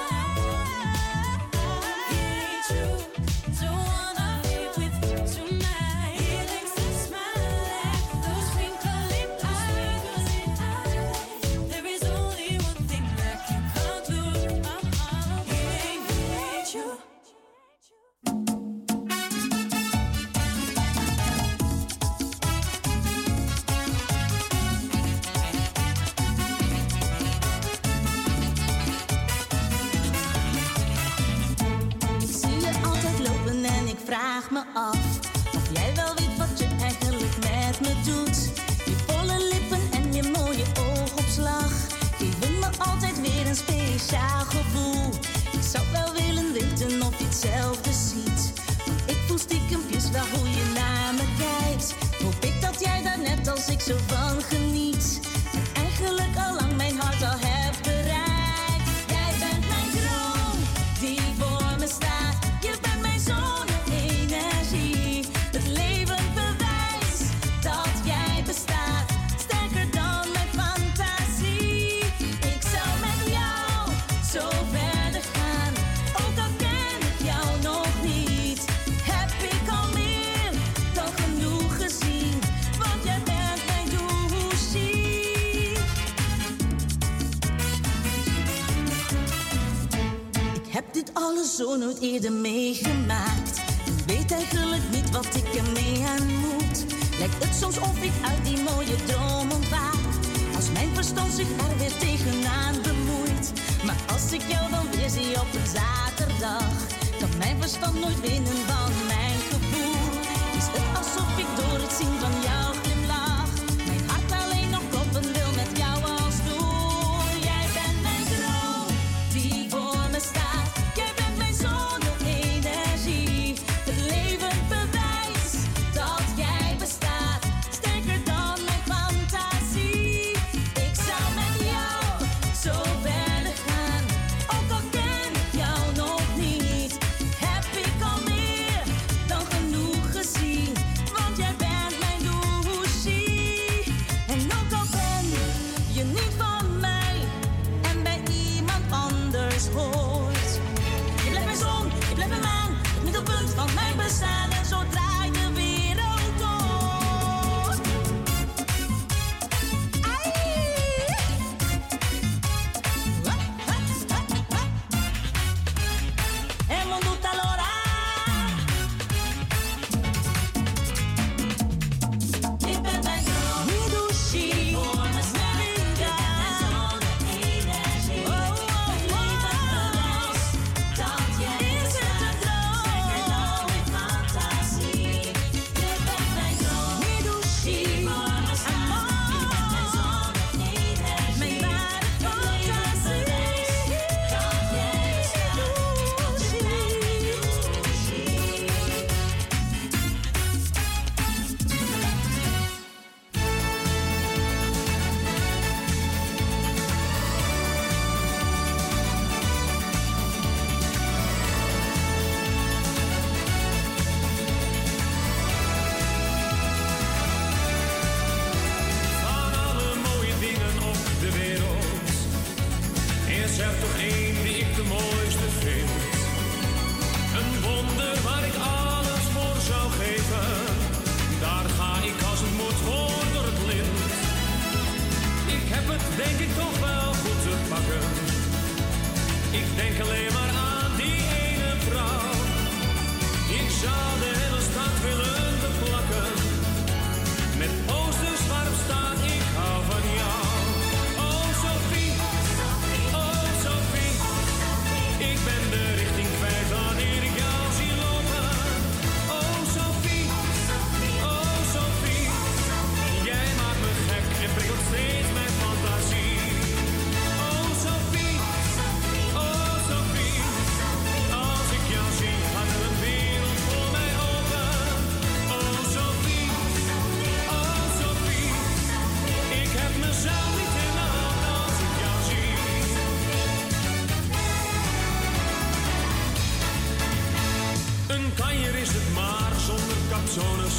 Een kanjer is het maar zonder capsones.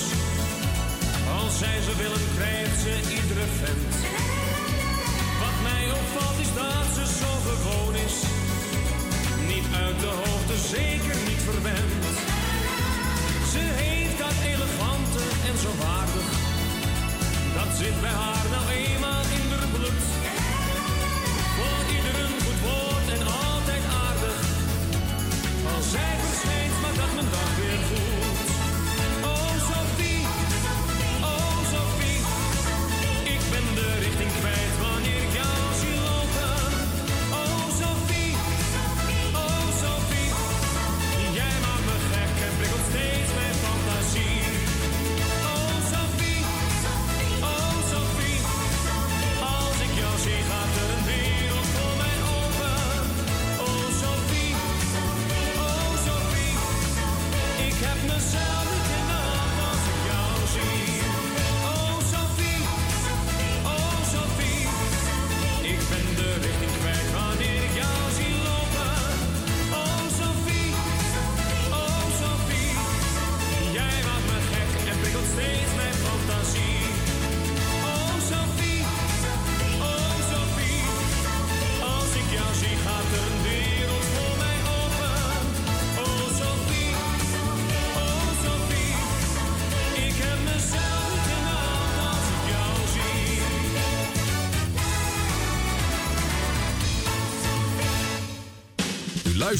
Als zij ze willen, krijgt ze iedere vent. Wat mij opvalt is dat ze zo gewoon is. Niet uit de hoogte, zeker niet verwend. Ze heeft dat elegante en zo waardig. Dat zit bij haar nou eenmaal in haar bloed. Voor ieder een goed woord en altijd aardig. Als zij verschijnt, maakt dat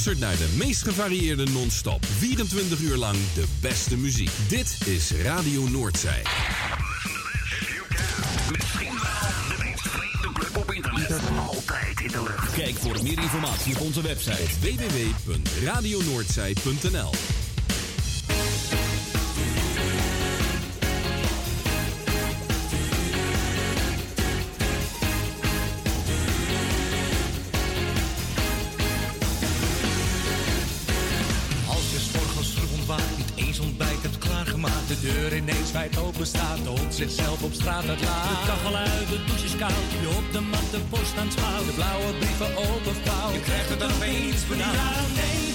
luistert naar de meest gevarieerde non-stop. 24 uur lang de beste muziek. Dit is Radio Noordzij. Altijd in de lucht. Kijk voor meer informatie op onze website www.radionoordzij.nl op straat uitlaat. De kachel uit, de douche is koud, je op de mat de post aan het schouw. De blauwe brieven openvouwt, je krijgt het opeens benauwd. Daarom denk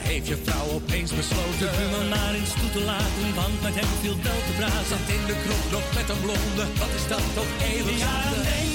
heeft je vrouw opeens besloten. De buurman maar eens toe te laten, want met hem viel wel te praten. Zat in de kroeg nog met een blonde, wat is dat toch eeuwig Ja,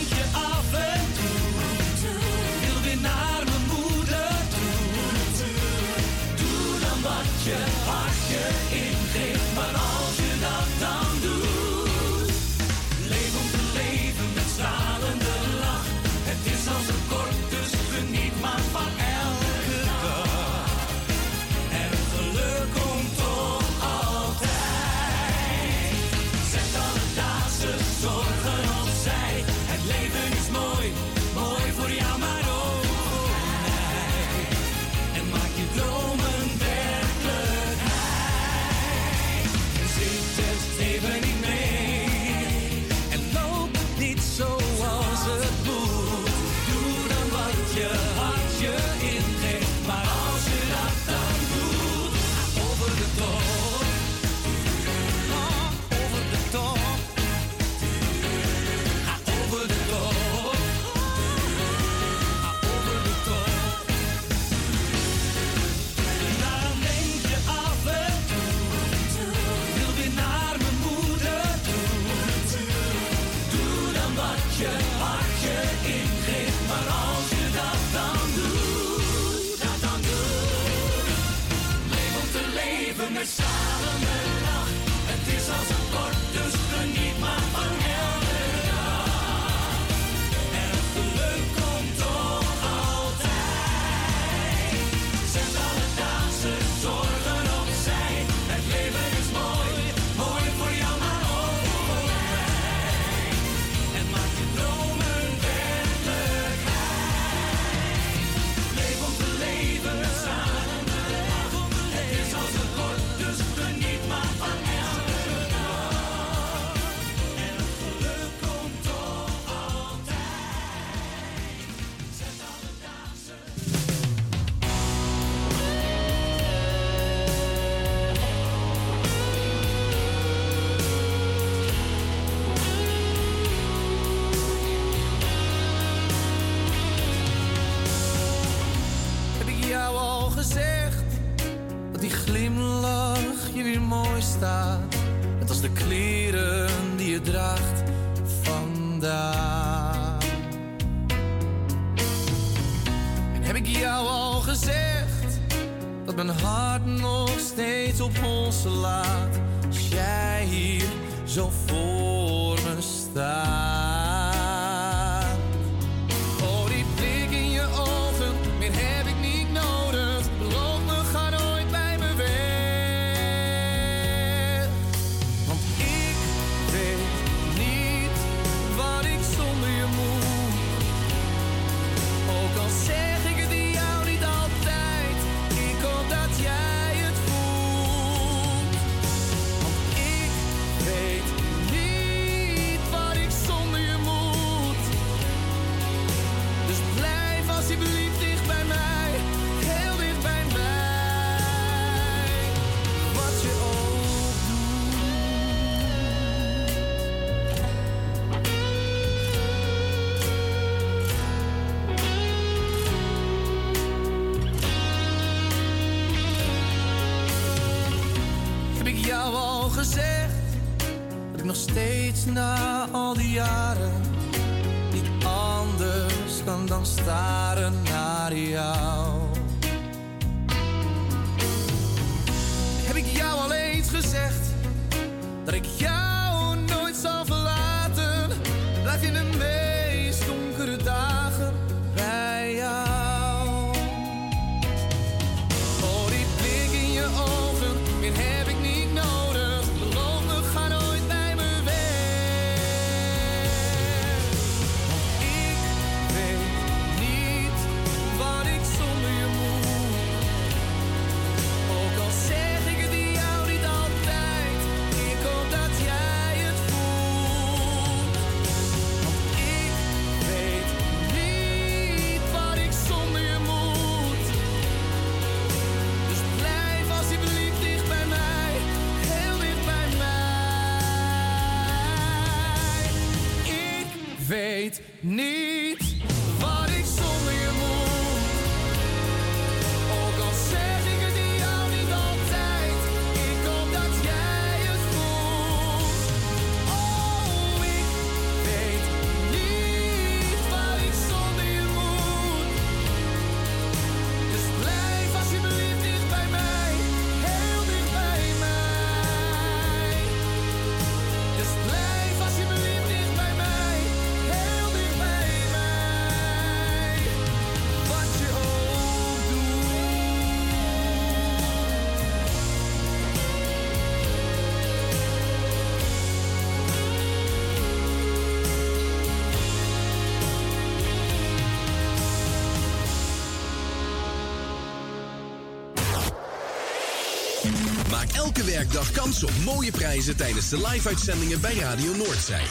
elke werkdag kans op mooie prijzen tijdens de live-uitzendingen bij Radio Noordzij.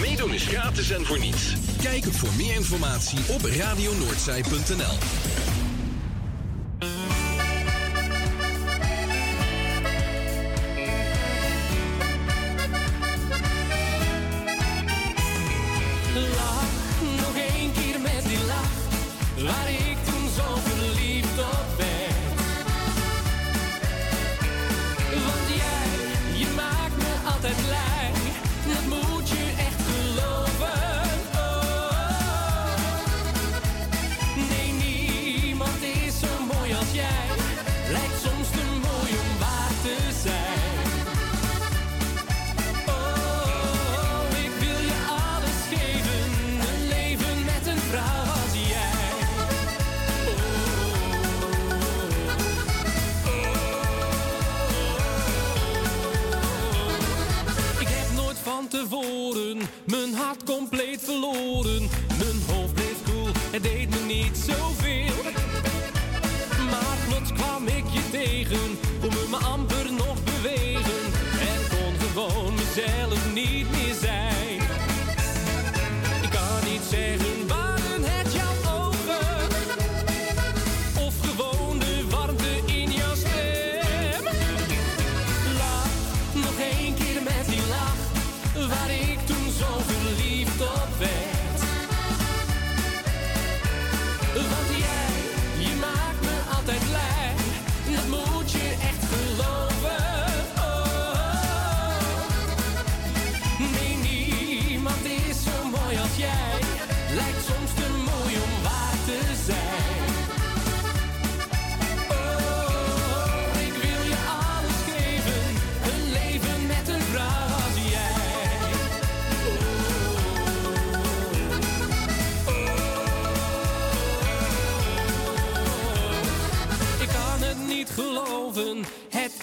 Meedoen is gratis en voor niets. Kijk voor meer informatie op radionoordzij.nl. gewoon mezelf niet meer zijn.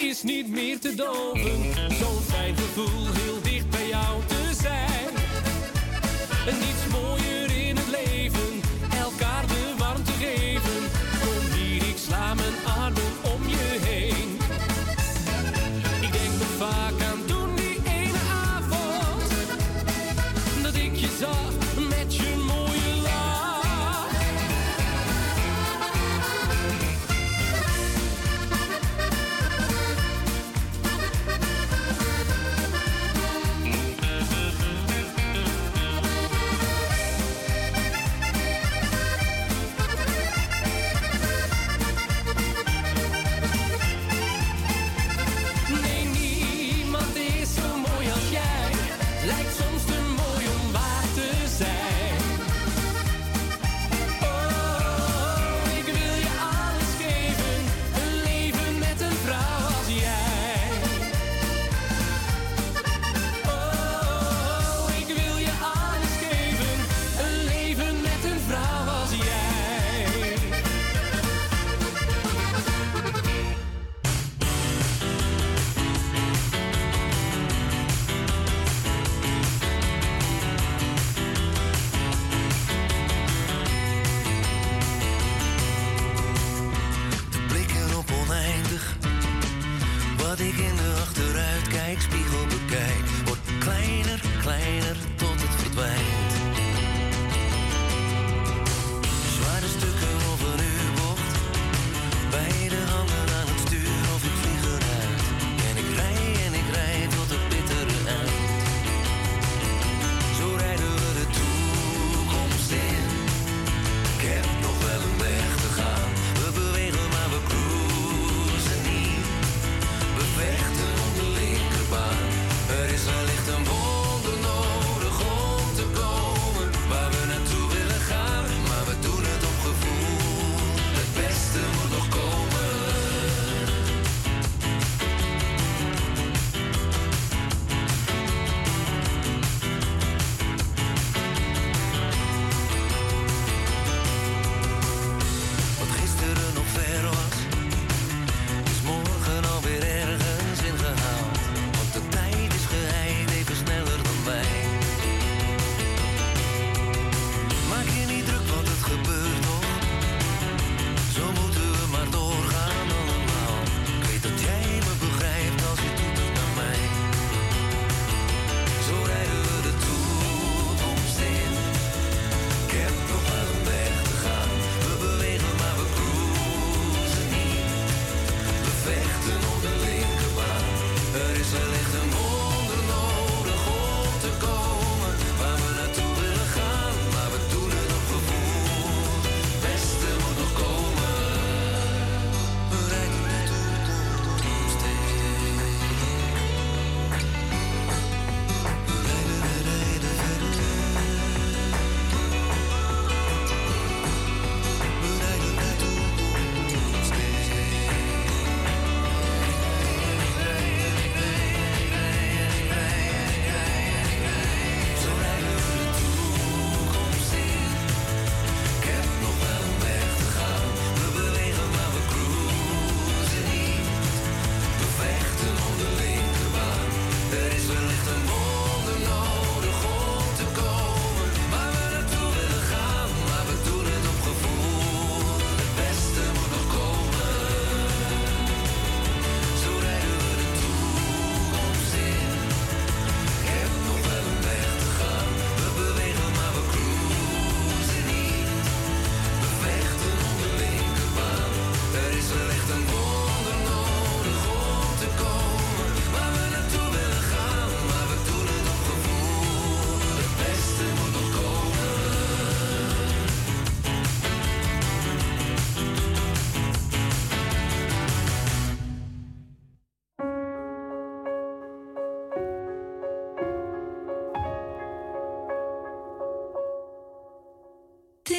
is niet meer te doven. Zo'n fijn gevoel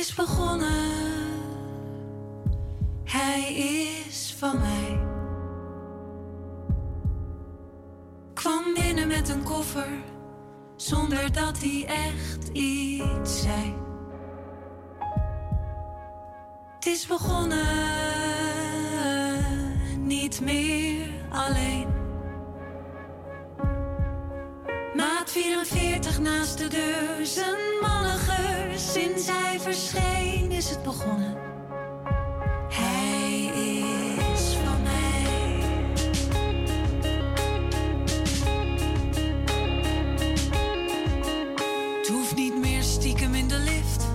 is begonnen. Hij is van mij. Kwam binnen met een koffer, zonder dat hij echt iets zei. Het is begonnen, niet meer alleen. Maat 44 naast de deur, zijn Sinds hij verscheen is het begonnen. Hij is van mij. Het hoeft niet meer stiekem in de lift.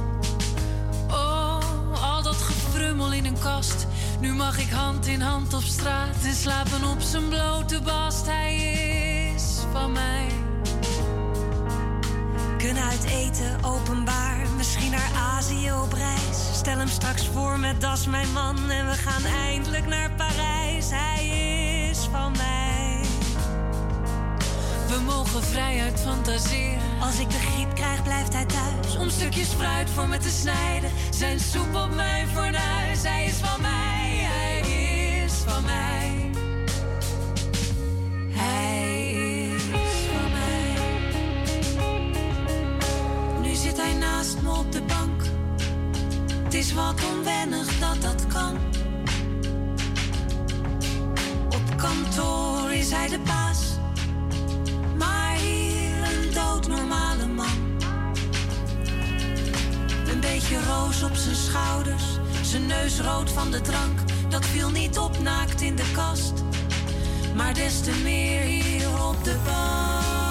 Oh, al dat gefrummel in een kast. Nu mag ik hand in hand op straat en slapen op zijn blote bast. Hij is van mij. Kunnen uit eten, openbaar, Azië op reis. Stel hem straks voor met Das mijn man en we gaan eindelijk naar Parijs. Hij is van mij. We mogen vrijuit fantaseren. Als ik de griep krijg, blijft hij thuis. Om stukjes fruit voor me te snijden. Zijn soep op mijn fornuis. Hij is van mij, hij is van mij. Wat onwennig dat dat kan. Op kantoor is hij de baas. Maar hier een doodnormale man. Een beetje roos op zijn schouders. Zijn neus rood van de drank. Dat viel niet op naakt in de kast. Maar des te meer hier op de bank.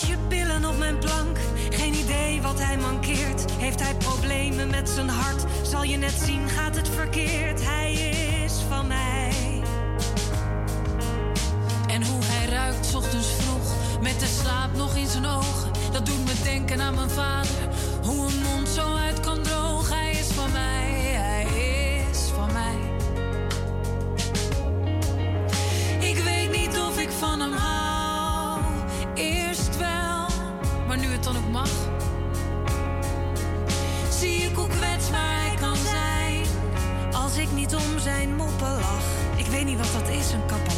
Doosje pillen op mijn plank. Geen idee wat hij mankeert. Heeft hij problemen met zijn hart? Zal je net zien, gaat het verkeerd. Hij is van mij. En hoe hij ruikt ochtends vroeg, met de slaap nog in zijn ogen. Dat doet me denken aan mijn vader, hoe een mond zo uit kan drogen. Hij is van mij, niet wat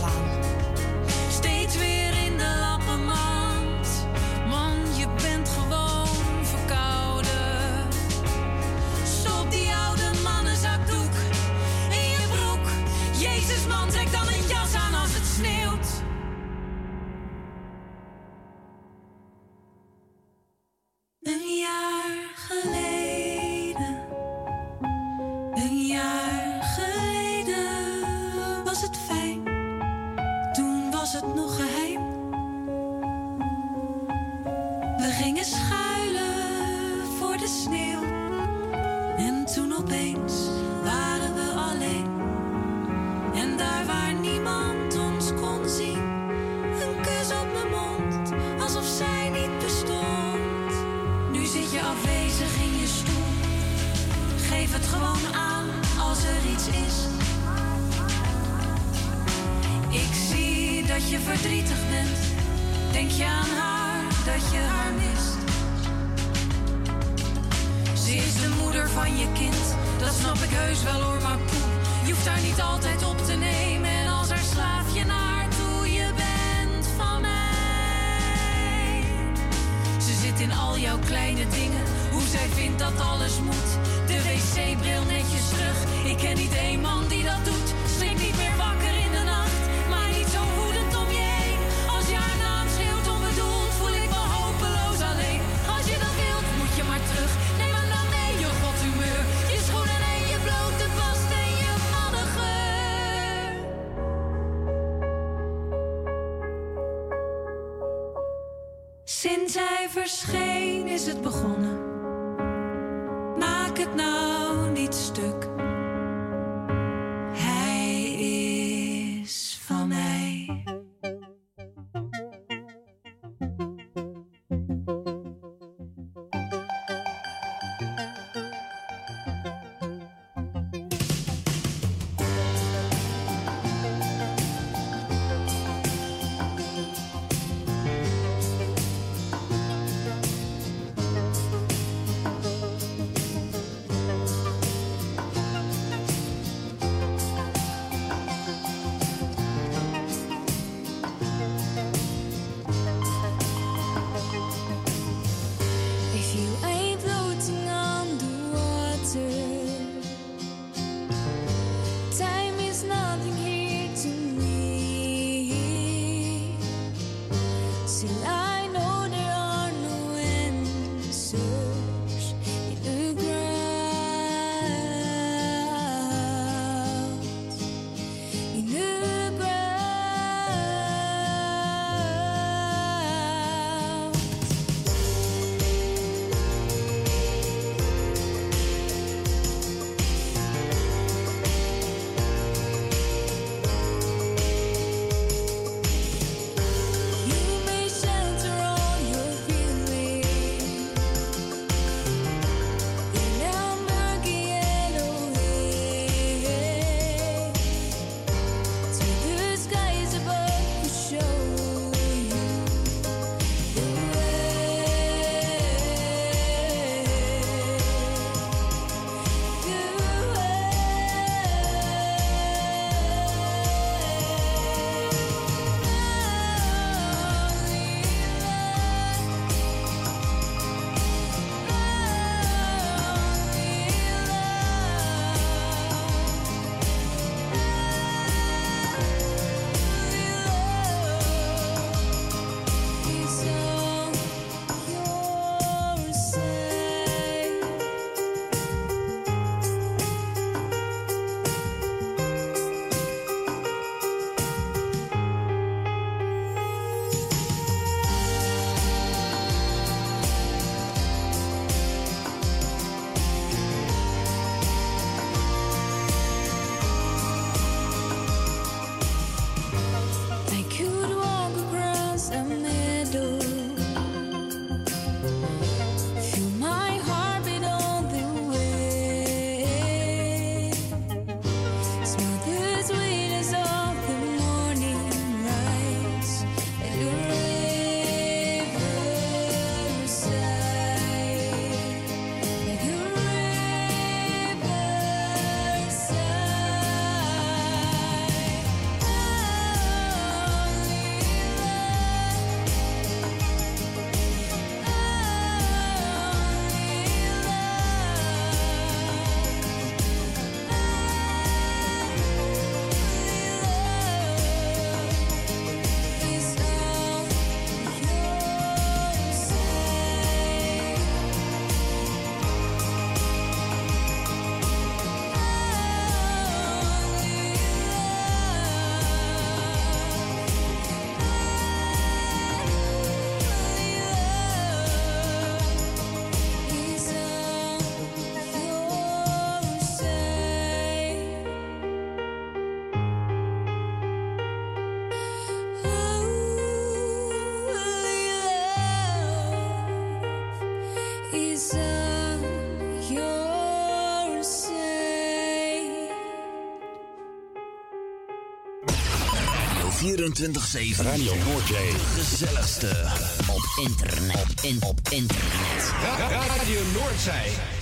24-7. Radio Noordzee. De gezelligste. Op internet. In, op internet. Radio Noordzee.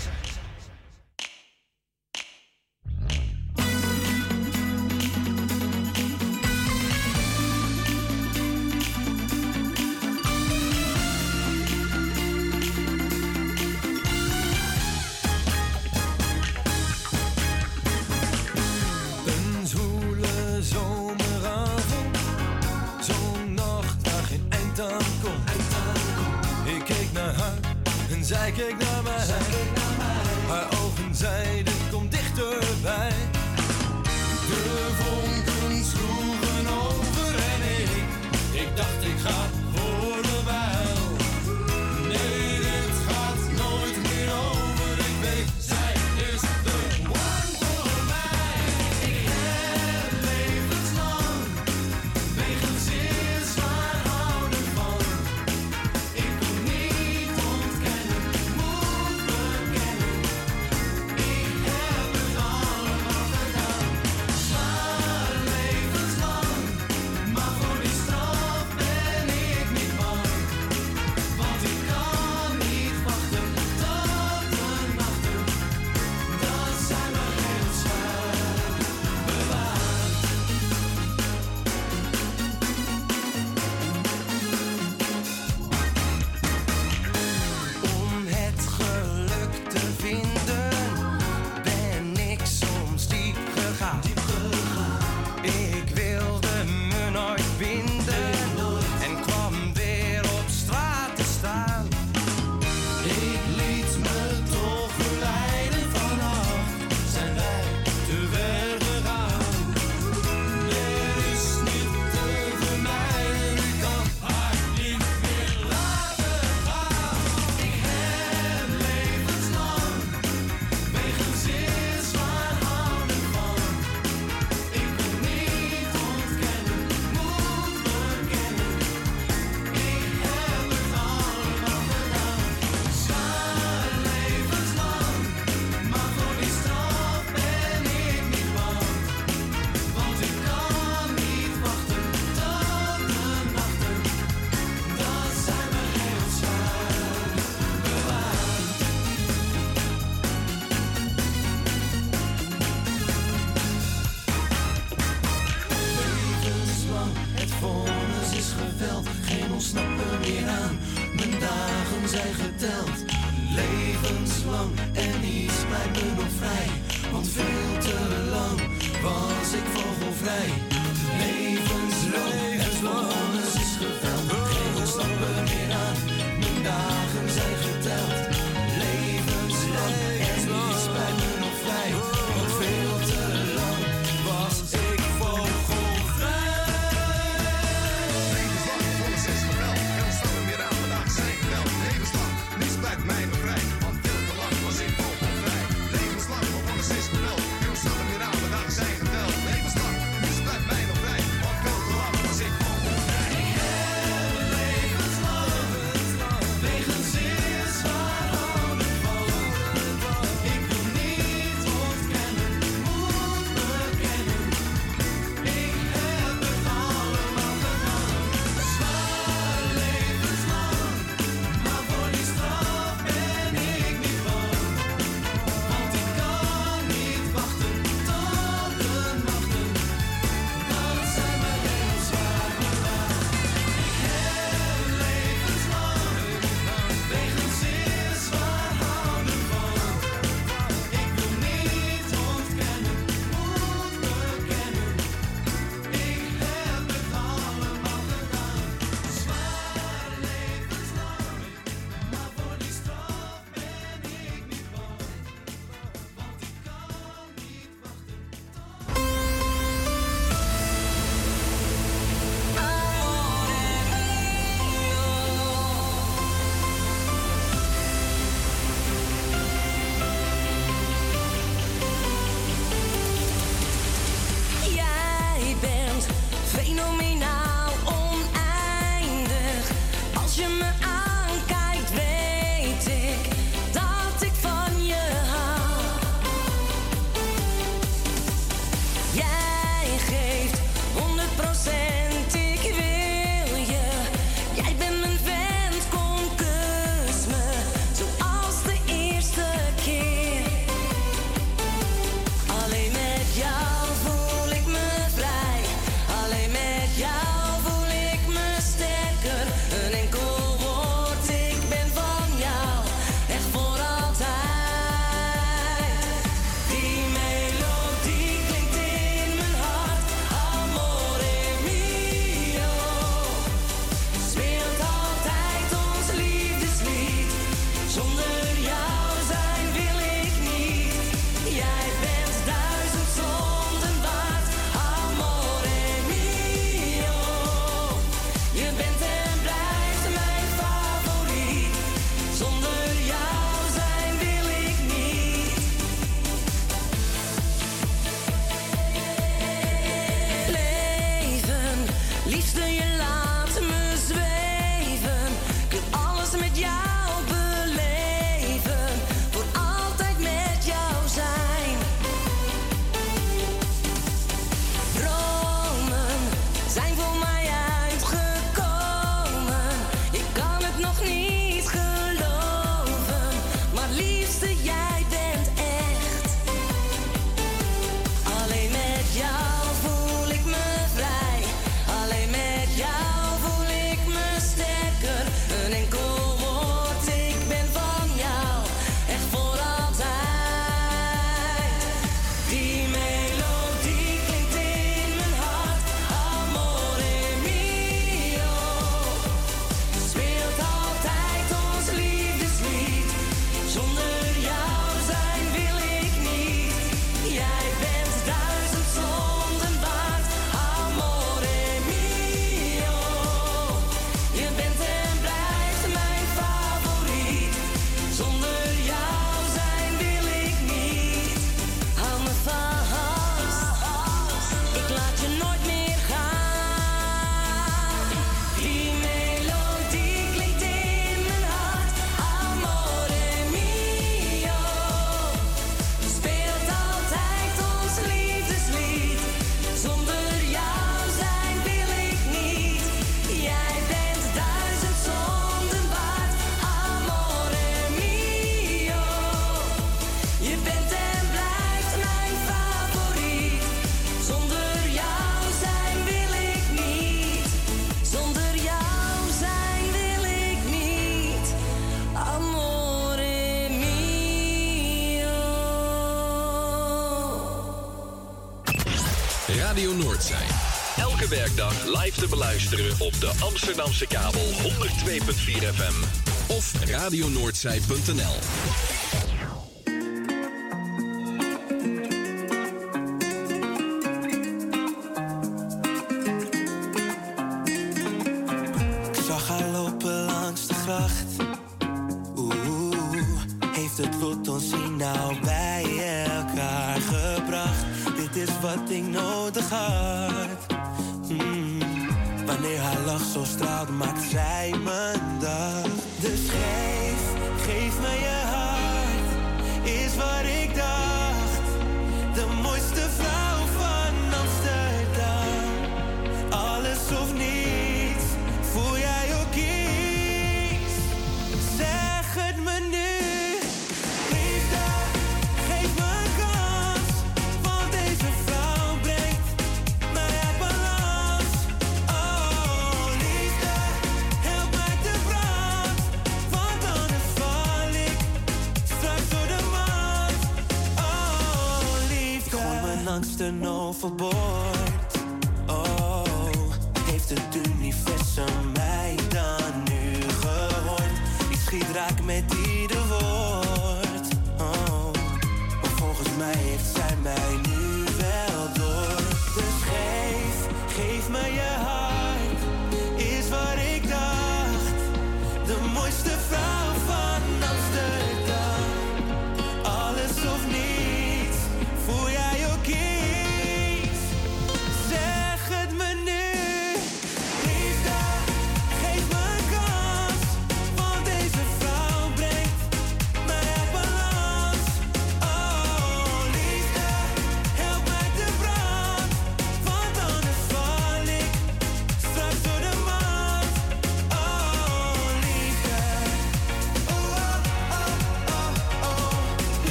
live te beluisteren op de Amsterdamse kabel 102.4 FM of radionoordzij.nl.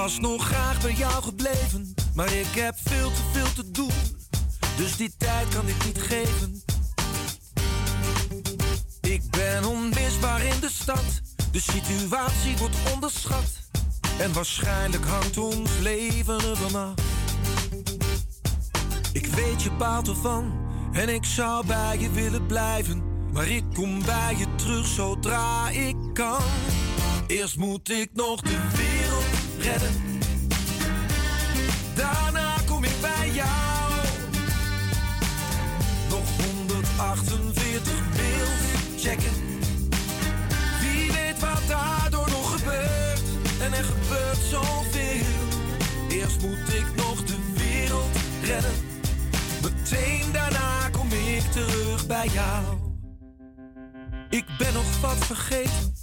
was nog graag bij jou gebleven, maar ik heb veel te veel te doen. Dus die tijd kan ik niet geven. Ik ben onmisbaar in de stad, de situatie wordt onderschat. En waarschijnlijk hangt ons leven ervan af. Ik weet je baat ervan en ik zou bij je willen blijven. Maar ik kom bij je terug zodra ik kan. Eerst moet ik nog de Daarna kom ik bij jou. Nog 148 mails checken. Wie weet wat daardoor nog gebeurt. En er gebeurt zoveel. Eerst moet ik nog de wereld redden. Meteen daarna kom ik terug bij jou. Ik ben nog wat vergeten,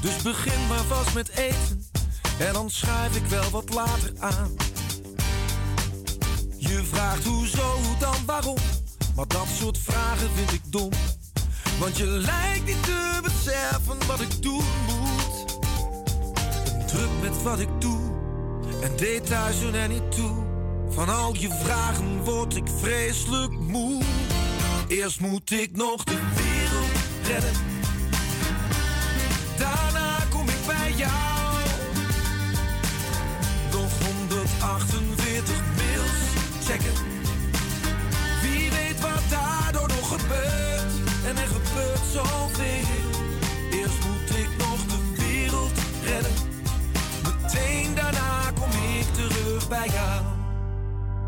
dus begin maar vast met eten. En dan schuif ik wel wat later aan. Je vraagt hoezo, hoe dan, waarom. Maar dat soort vragen vind ik dom. Want je lijkt niet te beseffen wat ik doen moet. Ben druk met wat ik doe en details doen er niet toe. Van al je vragen word ik vreselijk moe. Eerst moet ik nog de wereld redden. Wie weet wat daardoor nog gebeurt. En er gebeurt zoveel. Eerst moet ik nog de wereld redden. Meteen daarna kom ik terug bij jou.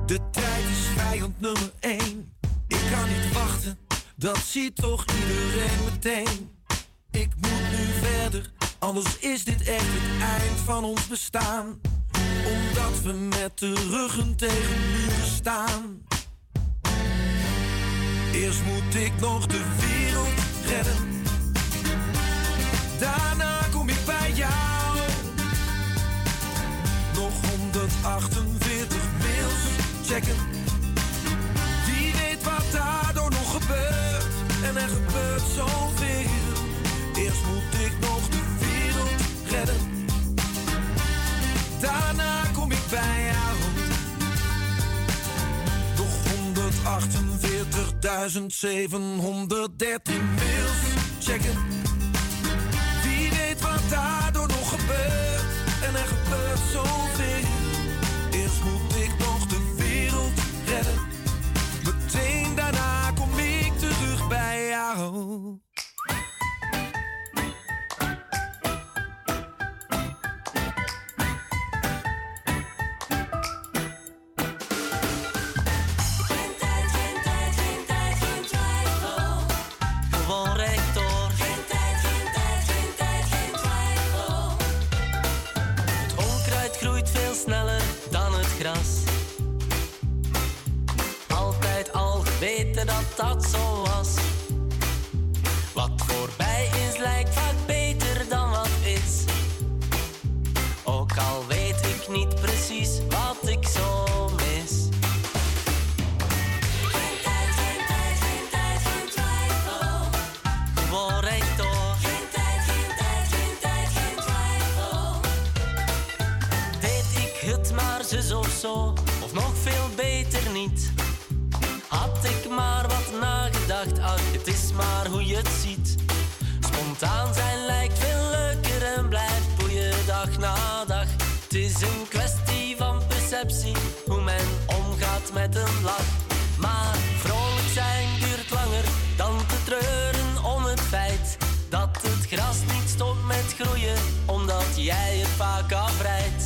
De tijd is vijand nummer één. Ik kan niet wachten, dat ziet toch iedereen meteen. Ik moet nu verder, anders is dit echt het eind van ons bestaan. Omdat we met de ruggen tegen muren staan. Eerst moet ik nog de wereld redden. Daarna kom ik bij jou. Nog 148 mails checken. 148.713 mails checken. Wie weet wat daardoor nog gebeurt. En er gebeurt zoveel. Eerst moet ik nog de wereld redden. Meteen daarna kom ik terug bij jou. Of nog veel beter niet. Had ik maar wat nagedacht, ach, het is maar hoe je het ziet. Spontaan zijn lijkt veel leuker en blijft boeien dag na dag. Het is een kwestie van perceptie, hoe men omgaat met een lach. Maar vrolijk zijn duurt langer dan te treuren om het feit dat het gras niet stopt met groeien, omdat jij het vaak afrijdt.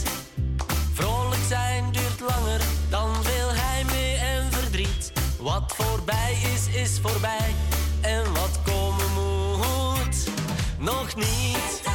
Voorbij is, is voorbij. En wat komen moet, nog niet.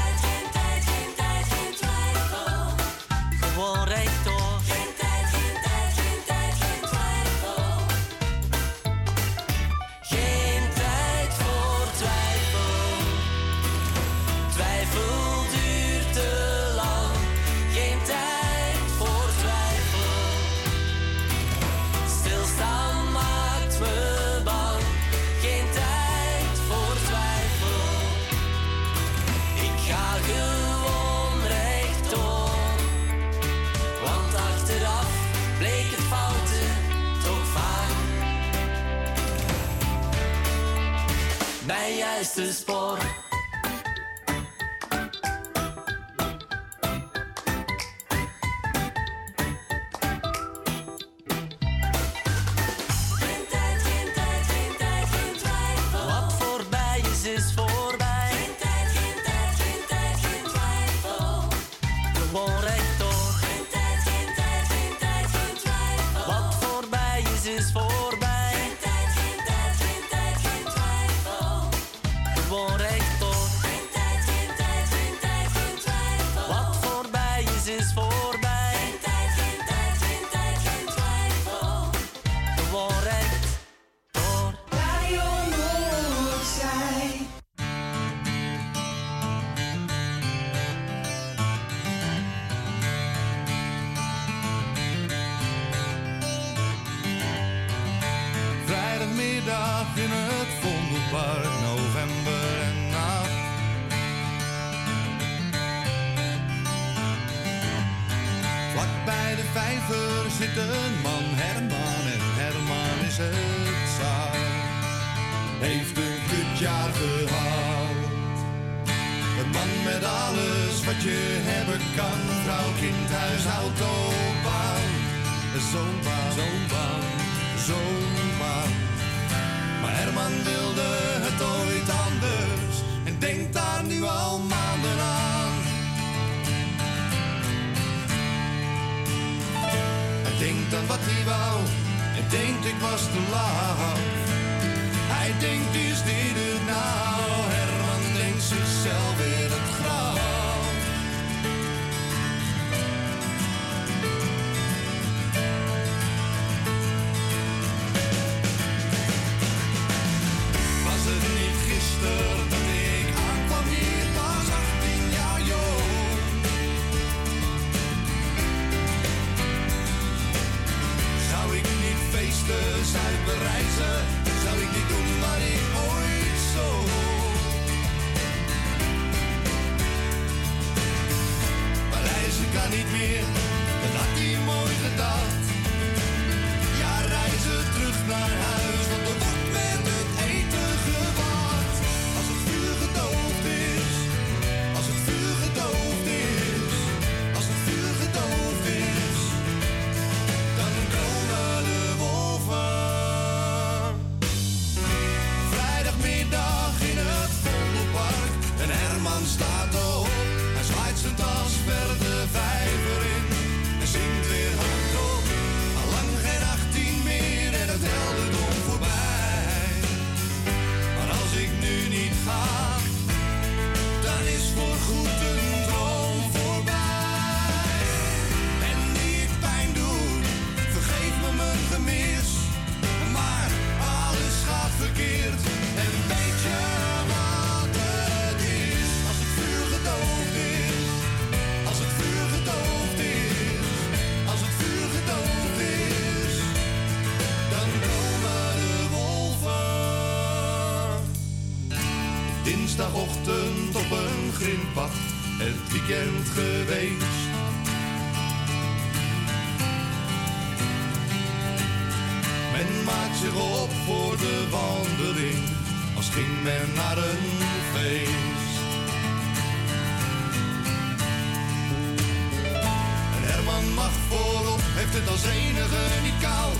het als enige niet koud.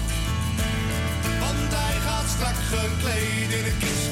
Want hij gaat strak gekleed in een kist.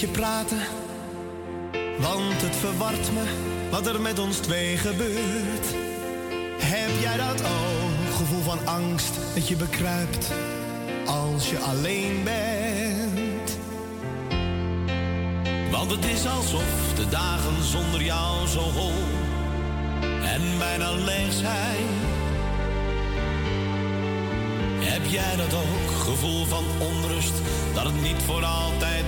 beetje praten, want het verwart me wat er met ons twee gebeurt. Heb jij dat ook, gevoel van angst dat je bekruipt als je alleen bent? Want het is alsof de dagen zonder jou zo hol en bijna leeg zijn. Heb jij dat ook, gevoel van onrust dat het niet voor altijd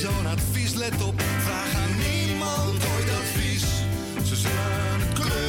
zo'n advies, let op, vraag aan niemand ooit advies. Ze zijn het kleur.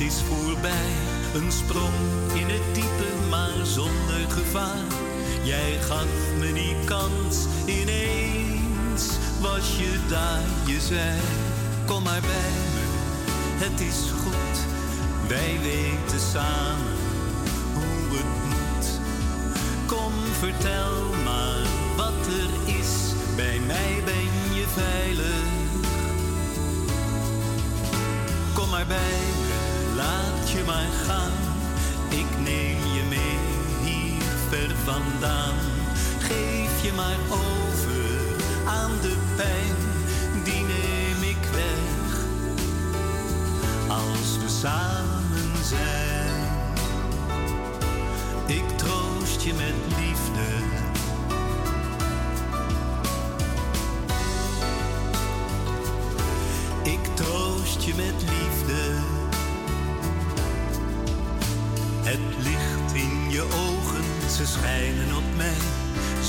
Angst is voorbij. Een sprong in het diepe, maar zonder gevaar. Jij gaf me die kans, ineens was je daar. Je zei, kom maar bij me, het is goed. Wij weten samen hoe het moet. Kom, vertel maar wat er is. Bij mij ben je veilig. Kom maar bij me, laat je maar gaan. Ik neem je mee hier ver vandaan. Geef je maar over aan de pijn, die neem ik weg. Als we samen zijn, ik troost je met liefde.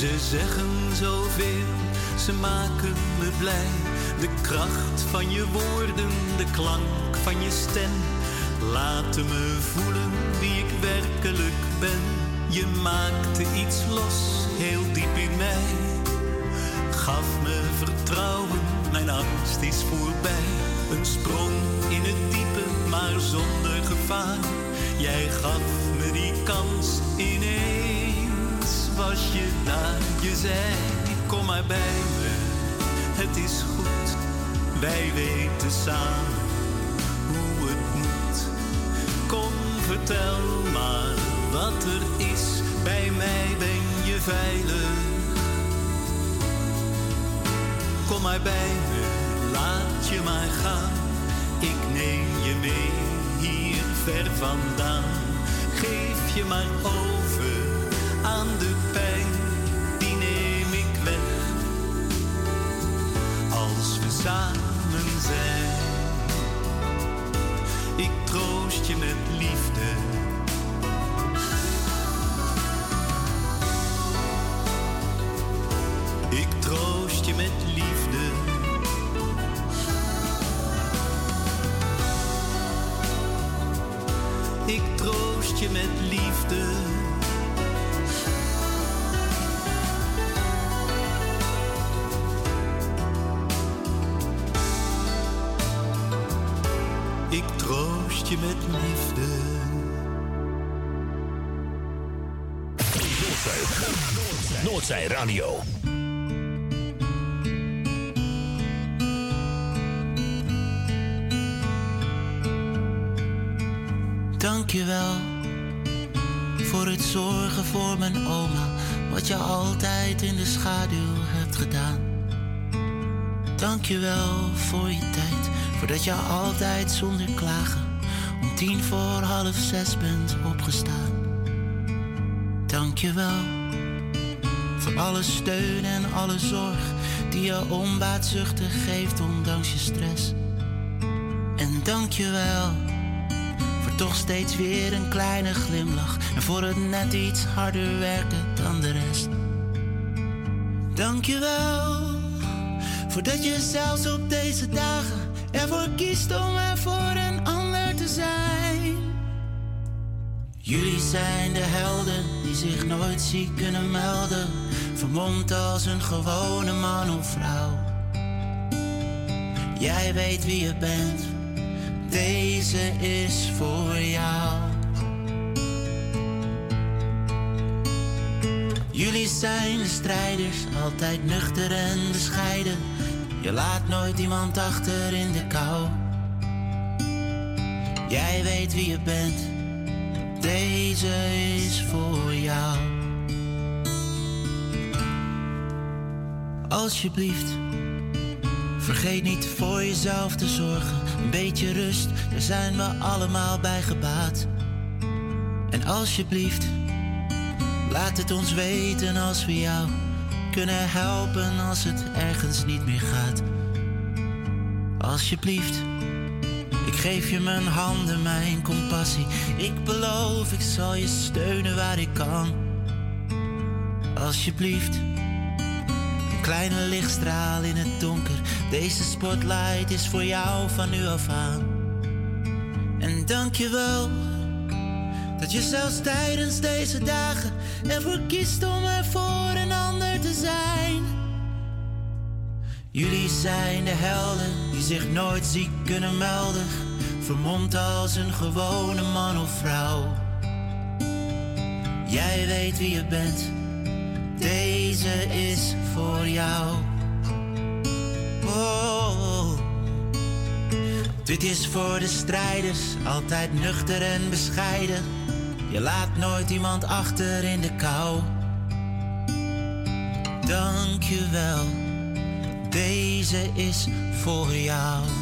Ze zeggen zoveel, ze maken me blij. De kracht van je woorden, de klank van je stem. Laten me voelen wie ik werkelijk ben. Je maakte iets los, heel diep in mij. Gaf me vertrouwen, mijn angst is voorbij. Een sprong in het diepe, maar zonder gevaar. Jij gaf me die kans, ineens was je daar. Je zei, kom maar bij me, het is goed. Wij weten samen hoe het moet. Kom, vertel maar wat er is. Bij mij ben je veilig. Kom maar bij me, laat je maar gaan. Ik neem je mee hier ver vandaan. Geef je maar over aan de pijn, die neem ik weg. Als we samen zijn, ik troost je met liefde. Noordzij Radio. Dankjewel voor het zorgen voor mijn oma, wat je altijd in de schaduw hebt gedaan. Dankjewel voor je tijd, voordat je altijd zonder klagen om tien voor half zes bent opgestaan. Dank je wel voor alle steun en alle zorg die je onbaatzuchtig geeft ondanks je stress. En dank je wel voor toch steeds weer een kleine glimlach en voor het net iets harder werken dan de rest. Dank je wel voordat je zelfs op deze dagen ervoor kiest om er voor een ander te zijn. Jullie zijn de helden die zich nooit ziek kunnen melden, vermomd als een gewone man of vrouw. Jij weet wie je bent, deze is voor jou. Jullie zijn de strijders, altijd nuchter en bescheiden. Je laat nooit iemand achter in de kou. Jij weet wie je bent, deze is voor jou. Alsjeblieft, vergeet niet voor jezelf te zorgen. Een beetje rust, daar zijn we allemaal bij gebaat. En alsjeblieft, laat het ons weten als we jou kunnen helpen als het ergens niet meer gaat. Alsjeblieft, ik geef je mijn handen, mijn compassie. Ik beloof, ik zal je steunen waar ik kan. Alsjeblieft, kleine lichtstraal in het donker. Deze spotlight is voor jou van nu af aan. En dank je wel dat je zelfs tijdens deze dagen ervoor kiest om er voor een ander te zijn. Jullie zijn de helden die zich nooit ziek kunnen melden, vermomd als een gewone man of vrouw. Jij weet wie je bent, deze is voor jou. Oh. Dit is voor de strijders, altijd nuchter en bescheiden. Je laat nooit iemand achter in de kou. Dank je wel, deze is voor jou.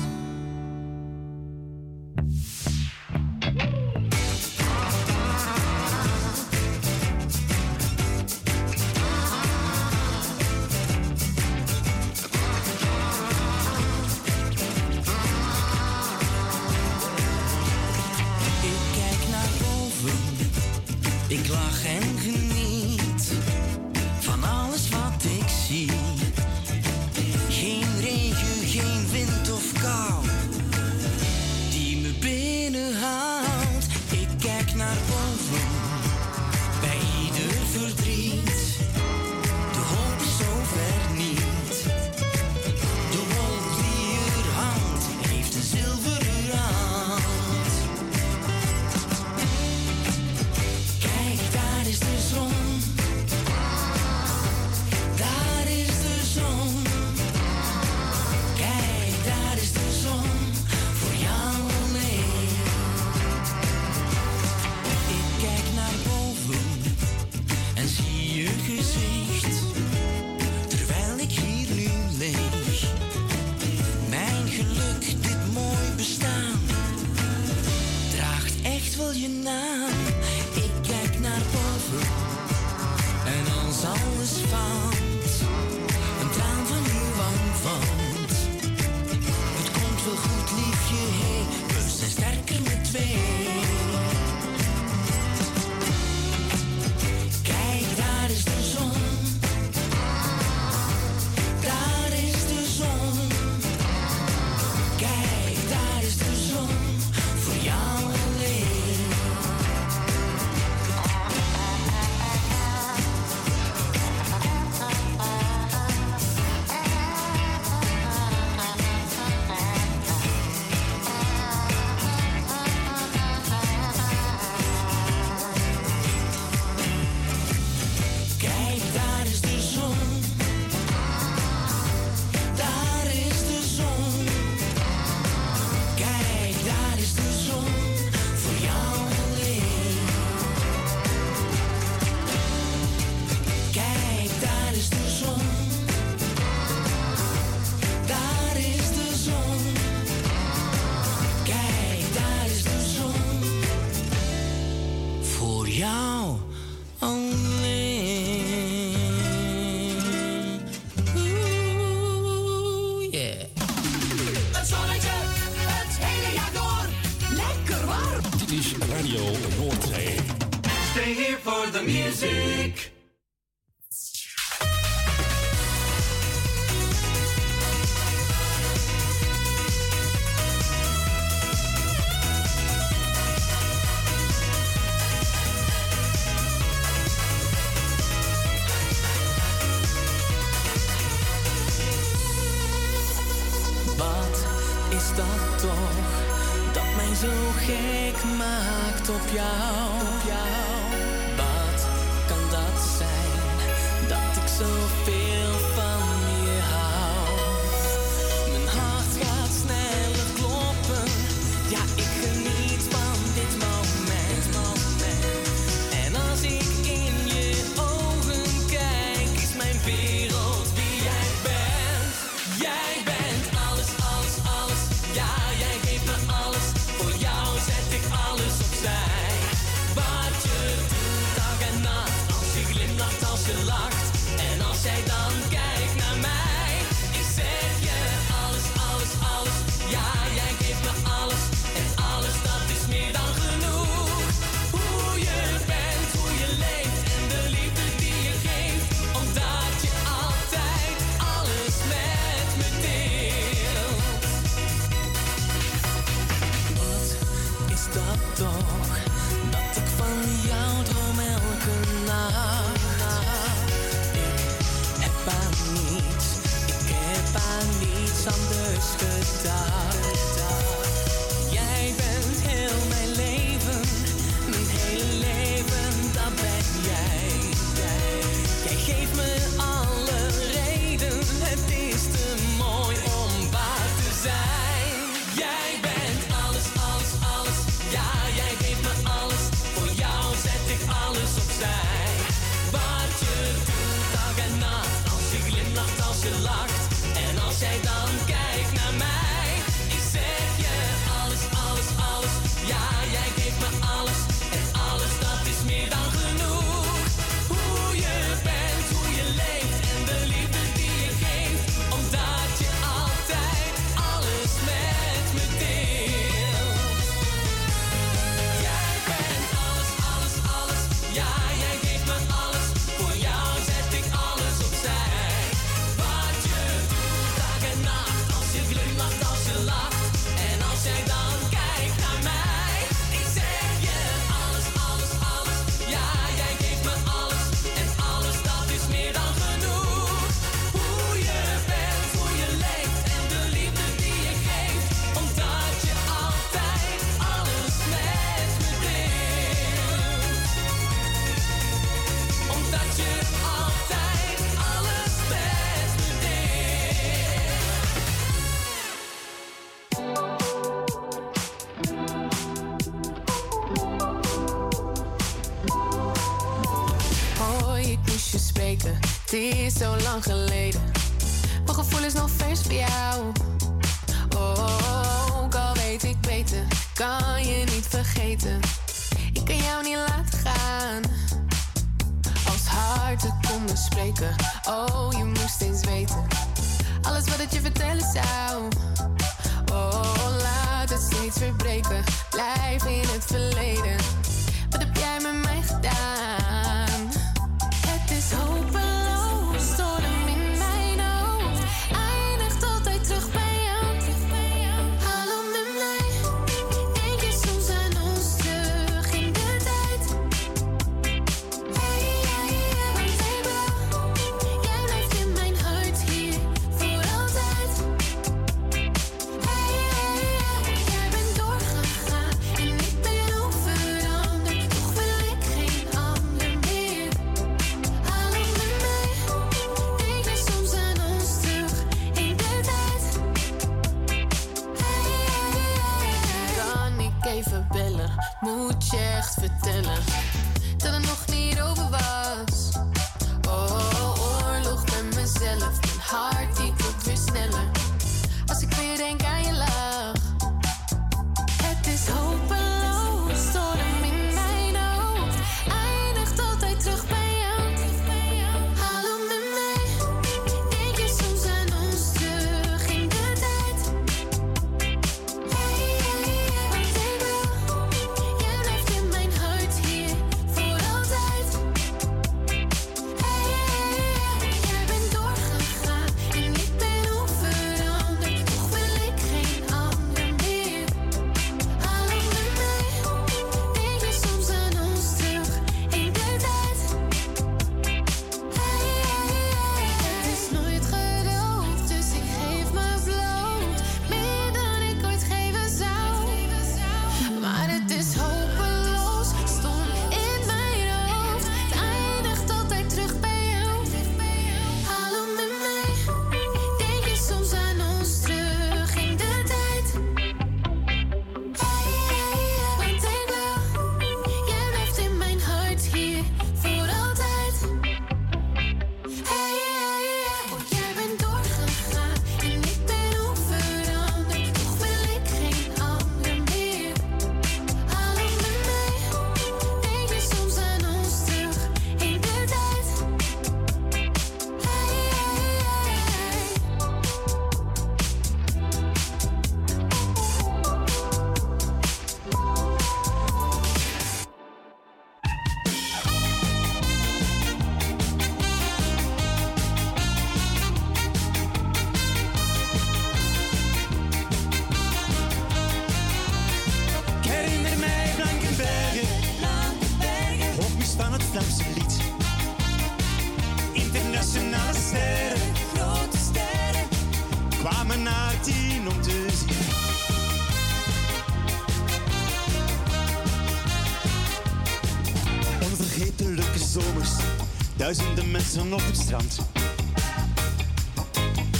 Op het strand.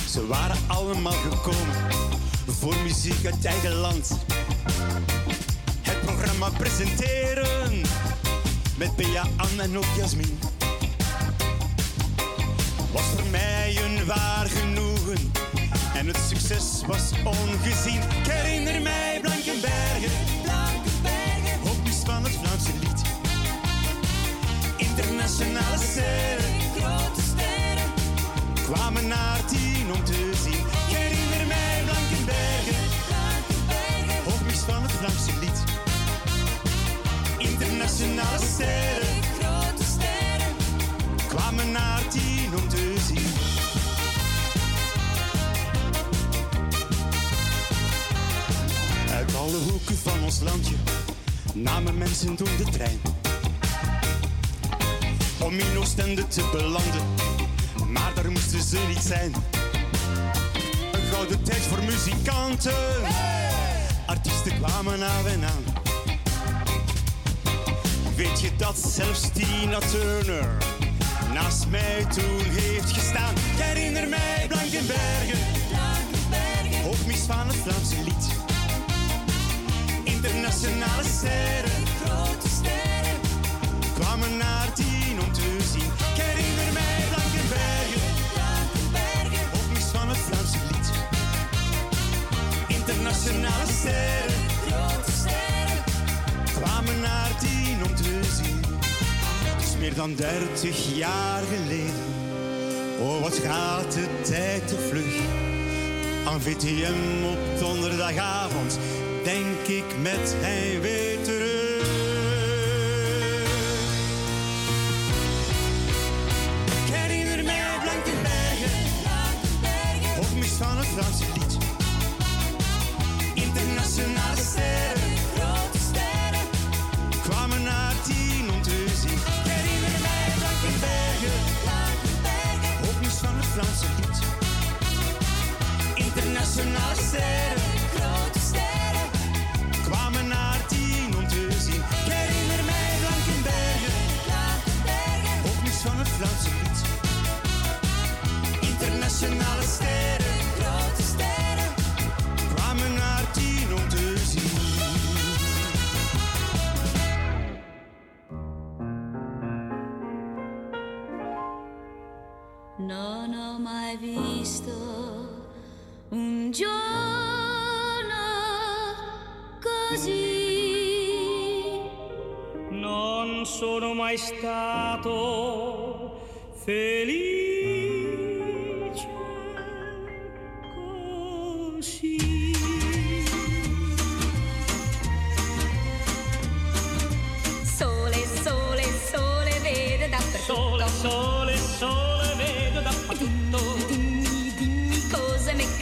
Ze waren allemaal gekomen voor muziek uit eigen land. Het programma presenteren met Bea, Anne en ook Jasmin. Was voor mij een waar genoegen en het succes was ongezien. Toen de trein. Om in Oostende te belanden, maar daar moesten ze niet zijn. Een gouden tijd voor muzikanten, artiesten kwamen af en aan. Weet je dat zelfs Tina Turner naast mij toen heeft gestaan? Ik herinner mij Blankenbergen, Blankenbergen. hoofdmis van het Vlaamse lied. Internationale sterren, grote sterren, kwamen naar tien om te zien. Ik herinner mij Blankenbergen, Blankenbergen. hoofdmis van het Vlaamse lied. Internationale sterren, grote sterren, kwamen naar tien om te zien. Het is meer dan dertig jaar geleden. Oh, wat gaat de tijd te vlug. Aan VTM op donderdagavond denk ik met heimwee terug. Vlaamse lied. Internationale sterren, grote sterren, kwamen naar tien om te zien. Ik herinner mij Blankenbergen, hoofdmis van het Vlaamse lied. Internationale sterren, Non ho mai visto un giorno così. Non sono mai stato felice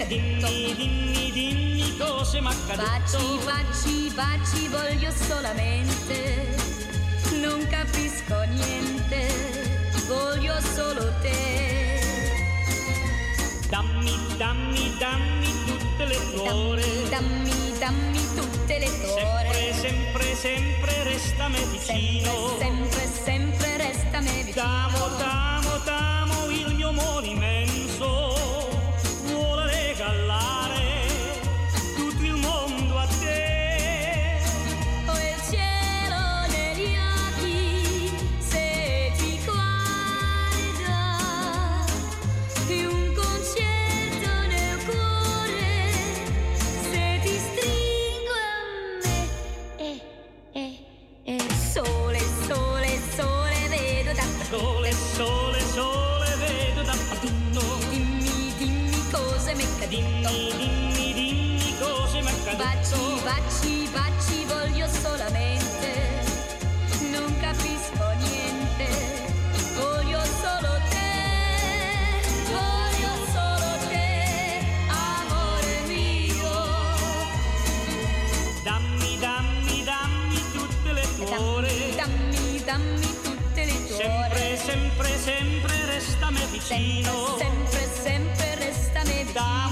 accaduto. Dimmi, dimmi, dimmi cosa mi è accaduto. Baci, baci, baci, voglio solamente. Non capisco niente, voglio solo te. Dammi, dammi, dammi tutte le tue. Dammi, dammi tutte le tue. Sempre, sempre, sempre restami vicino. Sempre, sempre restami vicino. T'amo, t'amo, t'amo, sempre, sempre, sempre resta me vicino.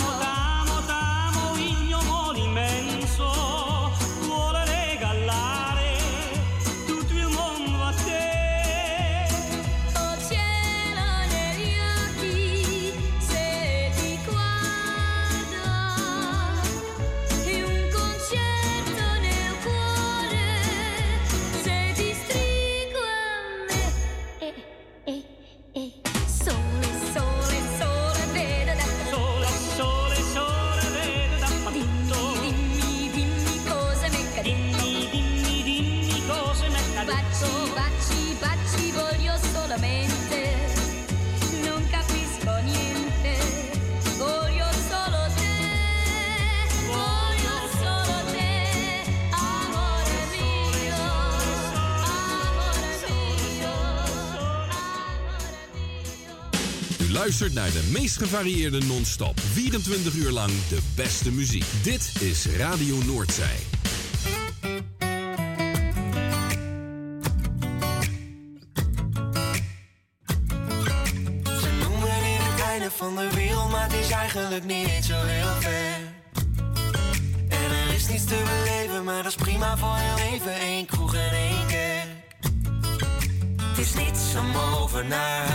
Luistert naar de meest gevarieerde non-stop. 24 uur lang de beste muziek. Dit is Radio Noordzij. Ze noemen dit het einde van de wereld, maar het is eigenlijk niet zo heel ver. En er is niets te beleven, maar dat is prima voor heel even. één kroeg en één kerk. Het is niets om over naar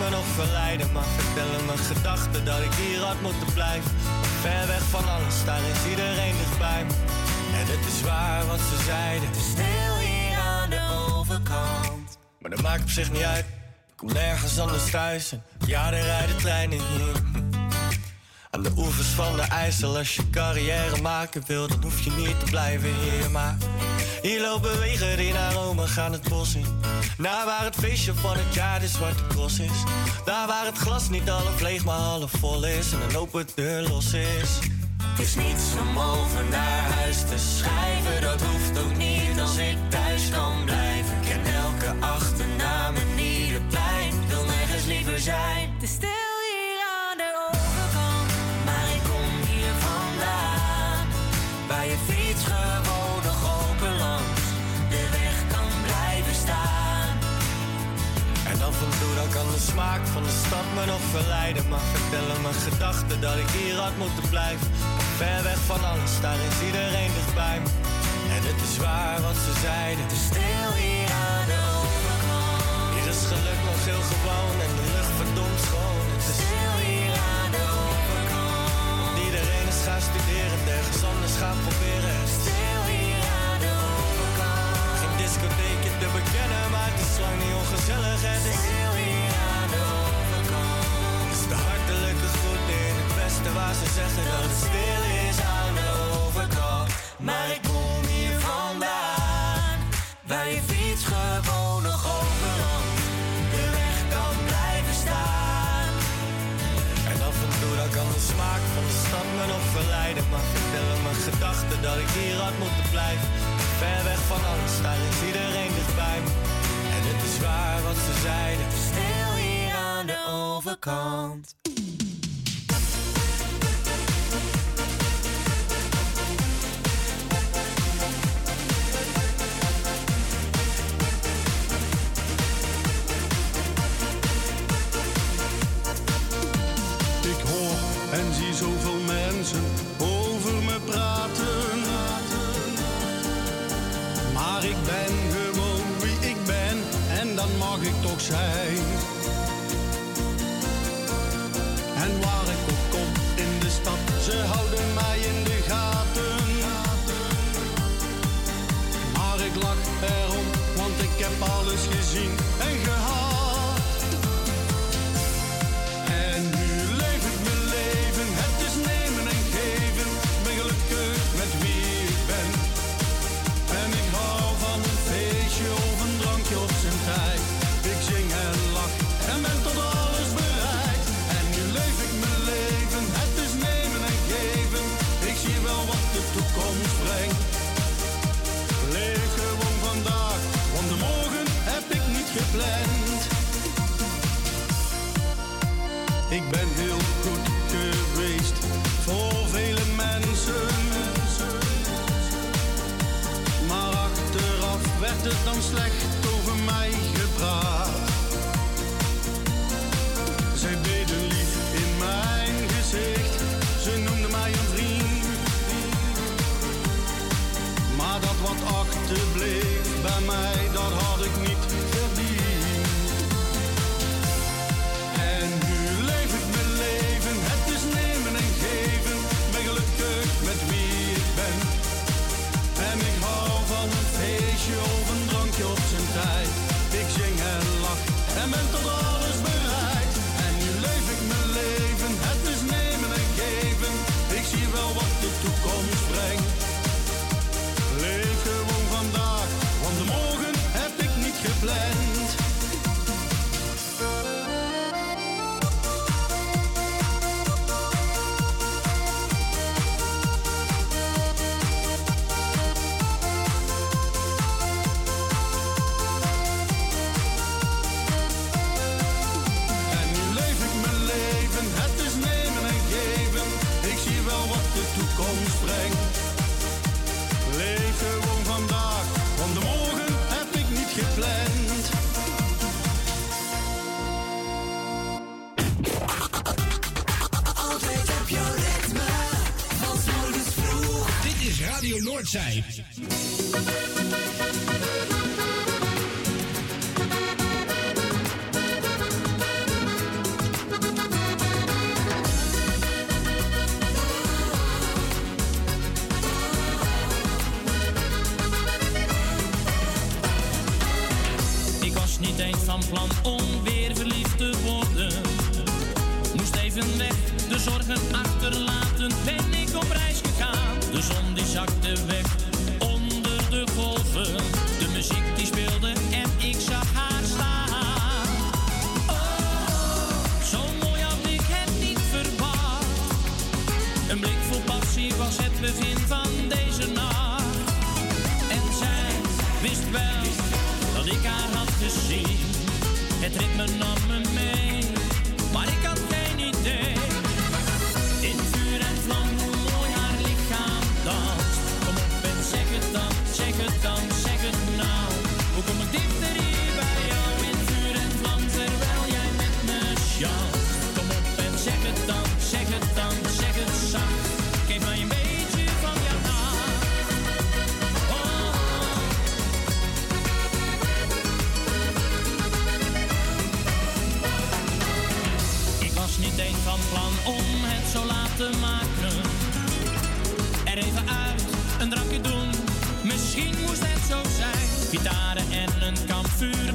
me nog verleiden. Maar vertellen mijn gedachten dat ik hier had moeten blijven. Ver weg van alles, daar is iedereen dichtbij me. En het is waar wat ze zeiden. Het is Stil hier aan de overkant. Maar dat maakt op zich niet uit. Ik kom nergens anders thuis. Ja, er rijden treinen hier. Aan de oevers van de IJssel, als je carrière maken wil, dan hoef je niet te blijven hier. Maar hier lopen wegen die naar Rome gaan het bos in. Naar waar het feestje van het jaar de zwarte cross is. Daar waar het glas niet half leeg, maar half vol is. En een open deur los is. Het is niets om over naar huis te schrijven, dat hoeft ook niet als ik thuis kan blijven. Ik ken elke achternaam en ieder plein, wil nergens liever zijn. Smaak van de stad me nog verleiden. Maar vertellen mijn gedachten dat ik hier had moeten blijven. Ver weg van alles, daar is iedereen dichtbij me. En het is waar wat ze zeiden. Het is stil hier aan de overkant. Hier is geluk nog heel gewoon en de lucht verdomd schoon. Het is Stil hier aan de overkant. Iedereen is gaan studeren, en ergens anders gaan proberen. Stil hier aan de overkant. Geen discotheekje te bekennen, maar het is lang niet ongezellig. Het is waar ze zeggen dat het stil is aan de overkant. Maar ik kom hier vandaan, waar je fiets gewoon nog langs de weg kan blijven staan. En af en toe dan kan de smaak van de stad me nog verleiden. Maar vertellen mijn gedachten dat ik hier had moeten blijven. Ver weg van alles, daar is iedereen dichtbij. En het is waar wat ze zeiden. Stil hier aan de overkant. Mag ik toch zijn. Radio Noordzij. Ik was niet eens van plan om weer verliefd te worden. Moest even weg, de zorgen achterlaten, ben ik op reis. De zon die zakte weg onder de golven. De muziek die speelde en ik zag haar staan. Oh, zo mooi had ik het niet verwacht. Een blik vol passie was het begin van deze nacht. En zij wist wel dat ik haar had gezien. Het ritme nam me mee, Gitaren en een kampvuur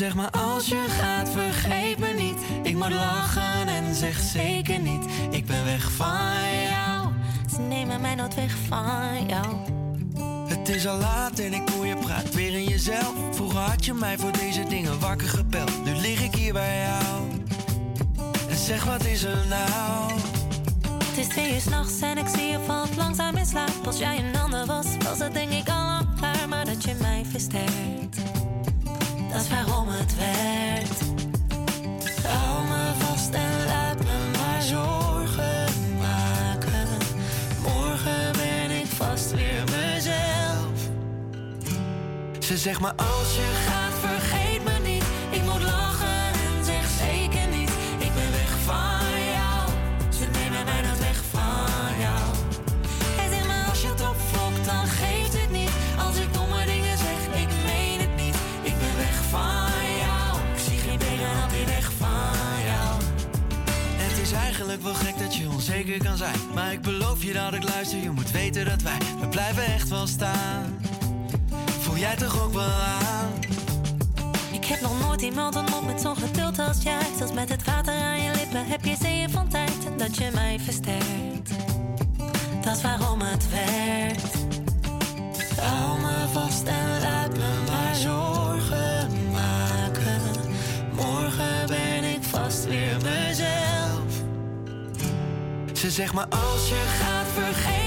Ze zegt maar als je gaat, vergeet me niet. Ik moet lachen en zeg zeker niet. Ik ben weg van jou. Ze nemen mij nooit weg van jou. Het is al laat en ik hoor je praat weer in jezelf. Vroeger had je mij voor deze dingen wakker gebeld. Nu lig ik hier bij jou. En zeg wat is er nou? Het is twee uur s'nachts en ik zie je valt langzaam in slaap. Als jij een ander was, was het denk ik al lang klaar. Maar dat je mij versterkt, waarom het werkt. Hou me vast en laat me maar zorgen maken. Morgen ben ik vast weer mezelf. Ze zegt maar als je gaat, onzeker kan zijn. Maar ik beloof je dat ik luister, je moet weten dat wij, we blijven echt wel staan. Voel jij toch ook wel aan? Ik heb nog nooit iemand ontmoet met zo'n geduld als jij. Zelfs met het water aan je lippen heb je zeeën van tijd. Dat je mij versterkt, dat is waarom het werkt. Ze zegt maar als je gaat, Vergeet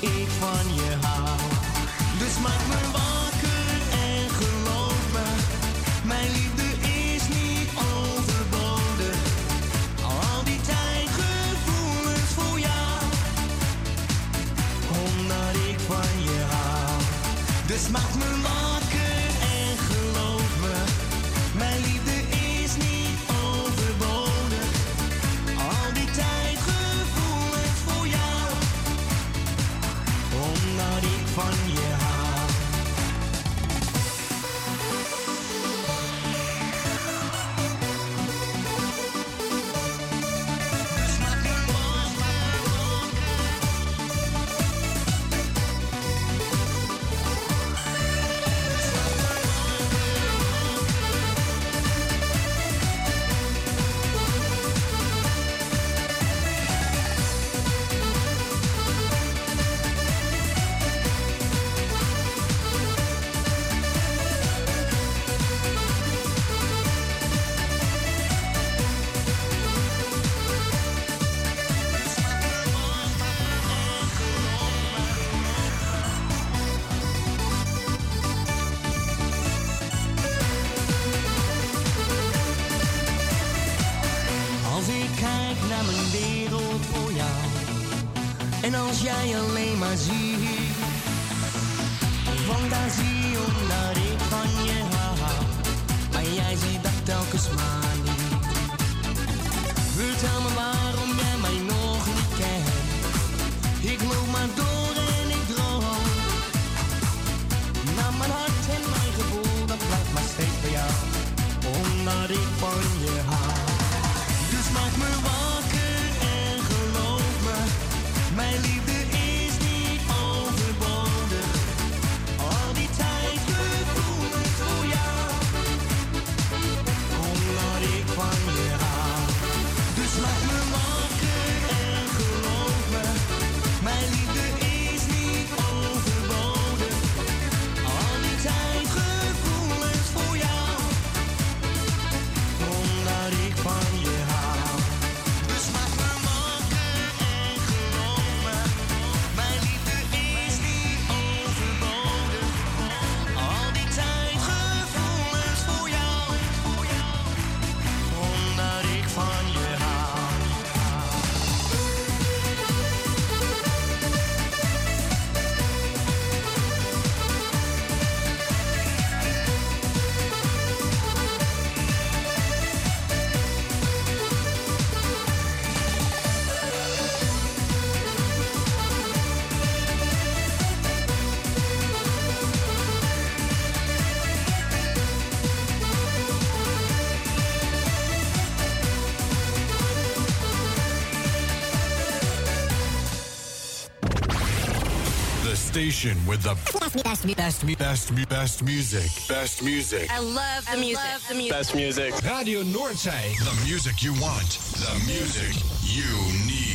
ik van je haal, Dus maak me wakker en geloof me, mijn liefde is niet overbodig. Al die tijd gevoelens voor jou, omdat ik van je haal, Dus maak me station with the best, best, best, best, best music. Best music. I love the I music. Love the music. Best music. Radio Norte. The music you want. The music you need.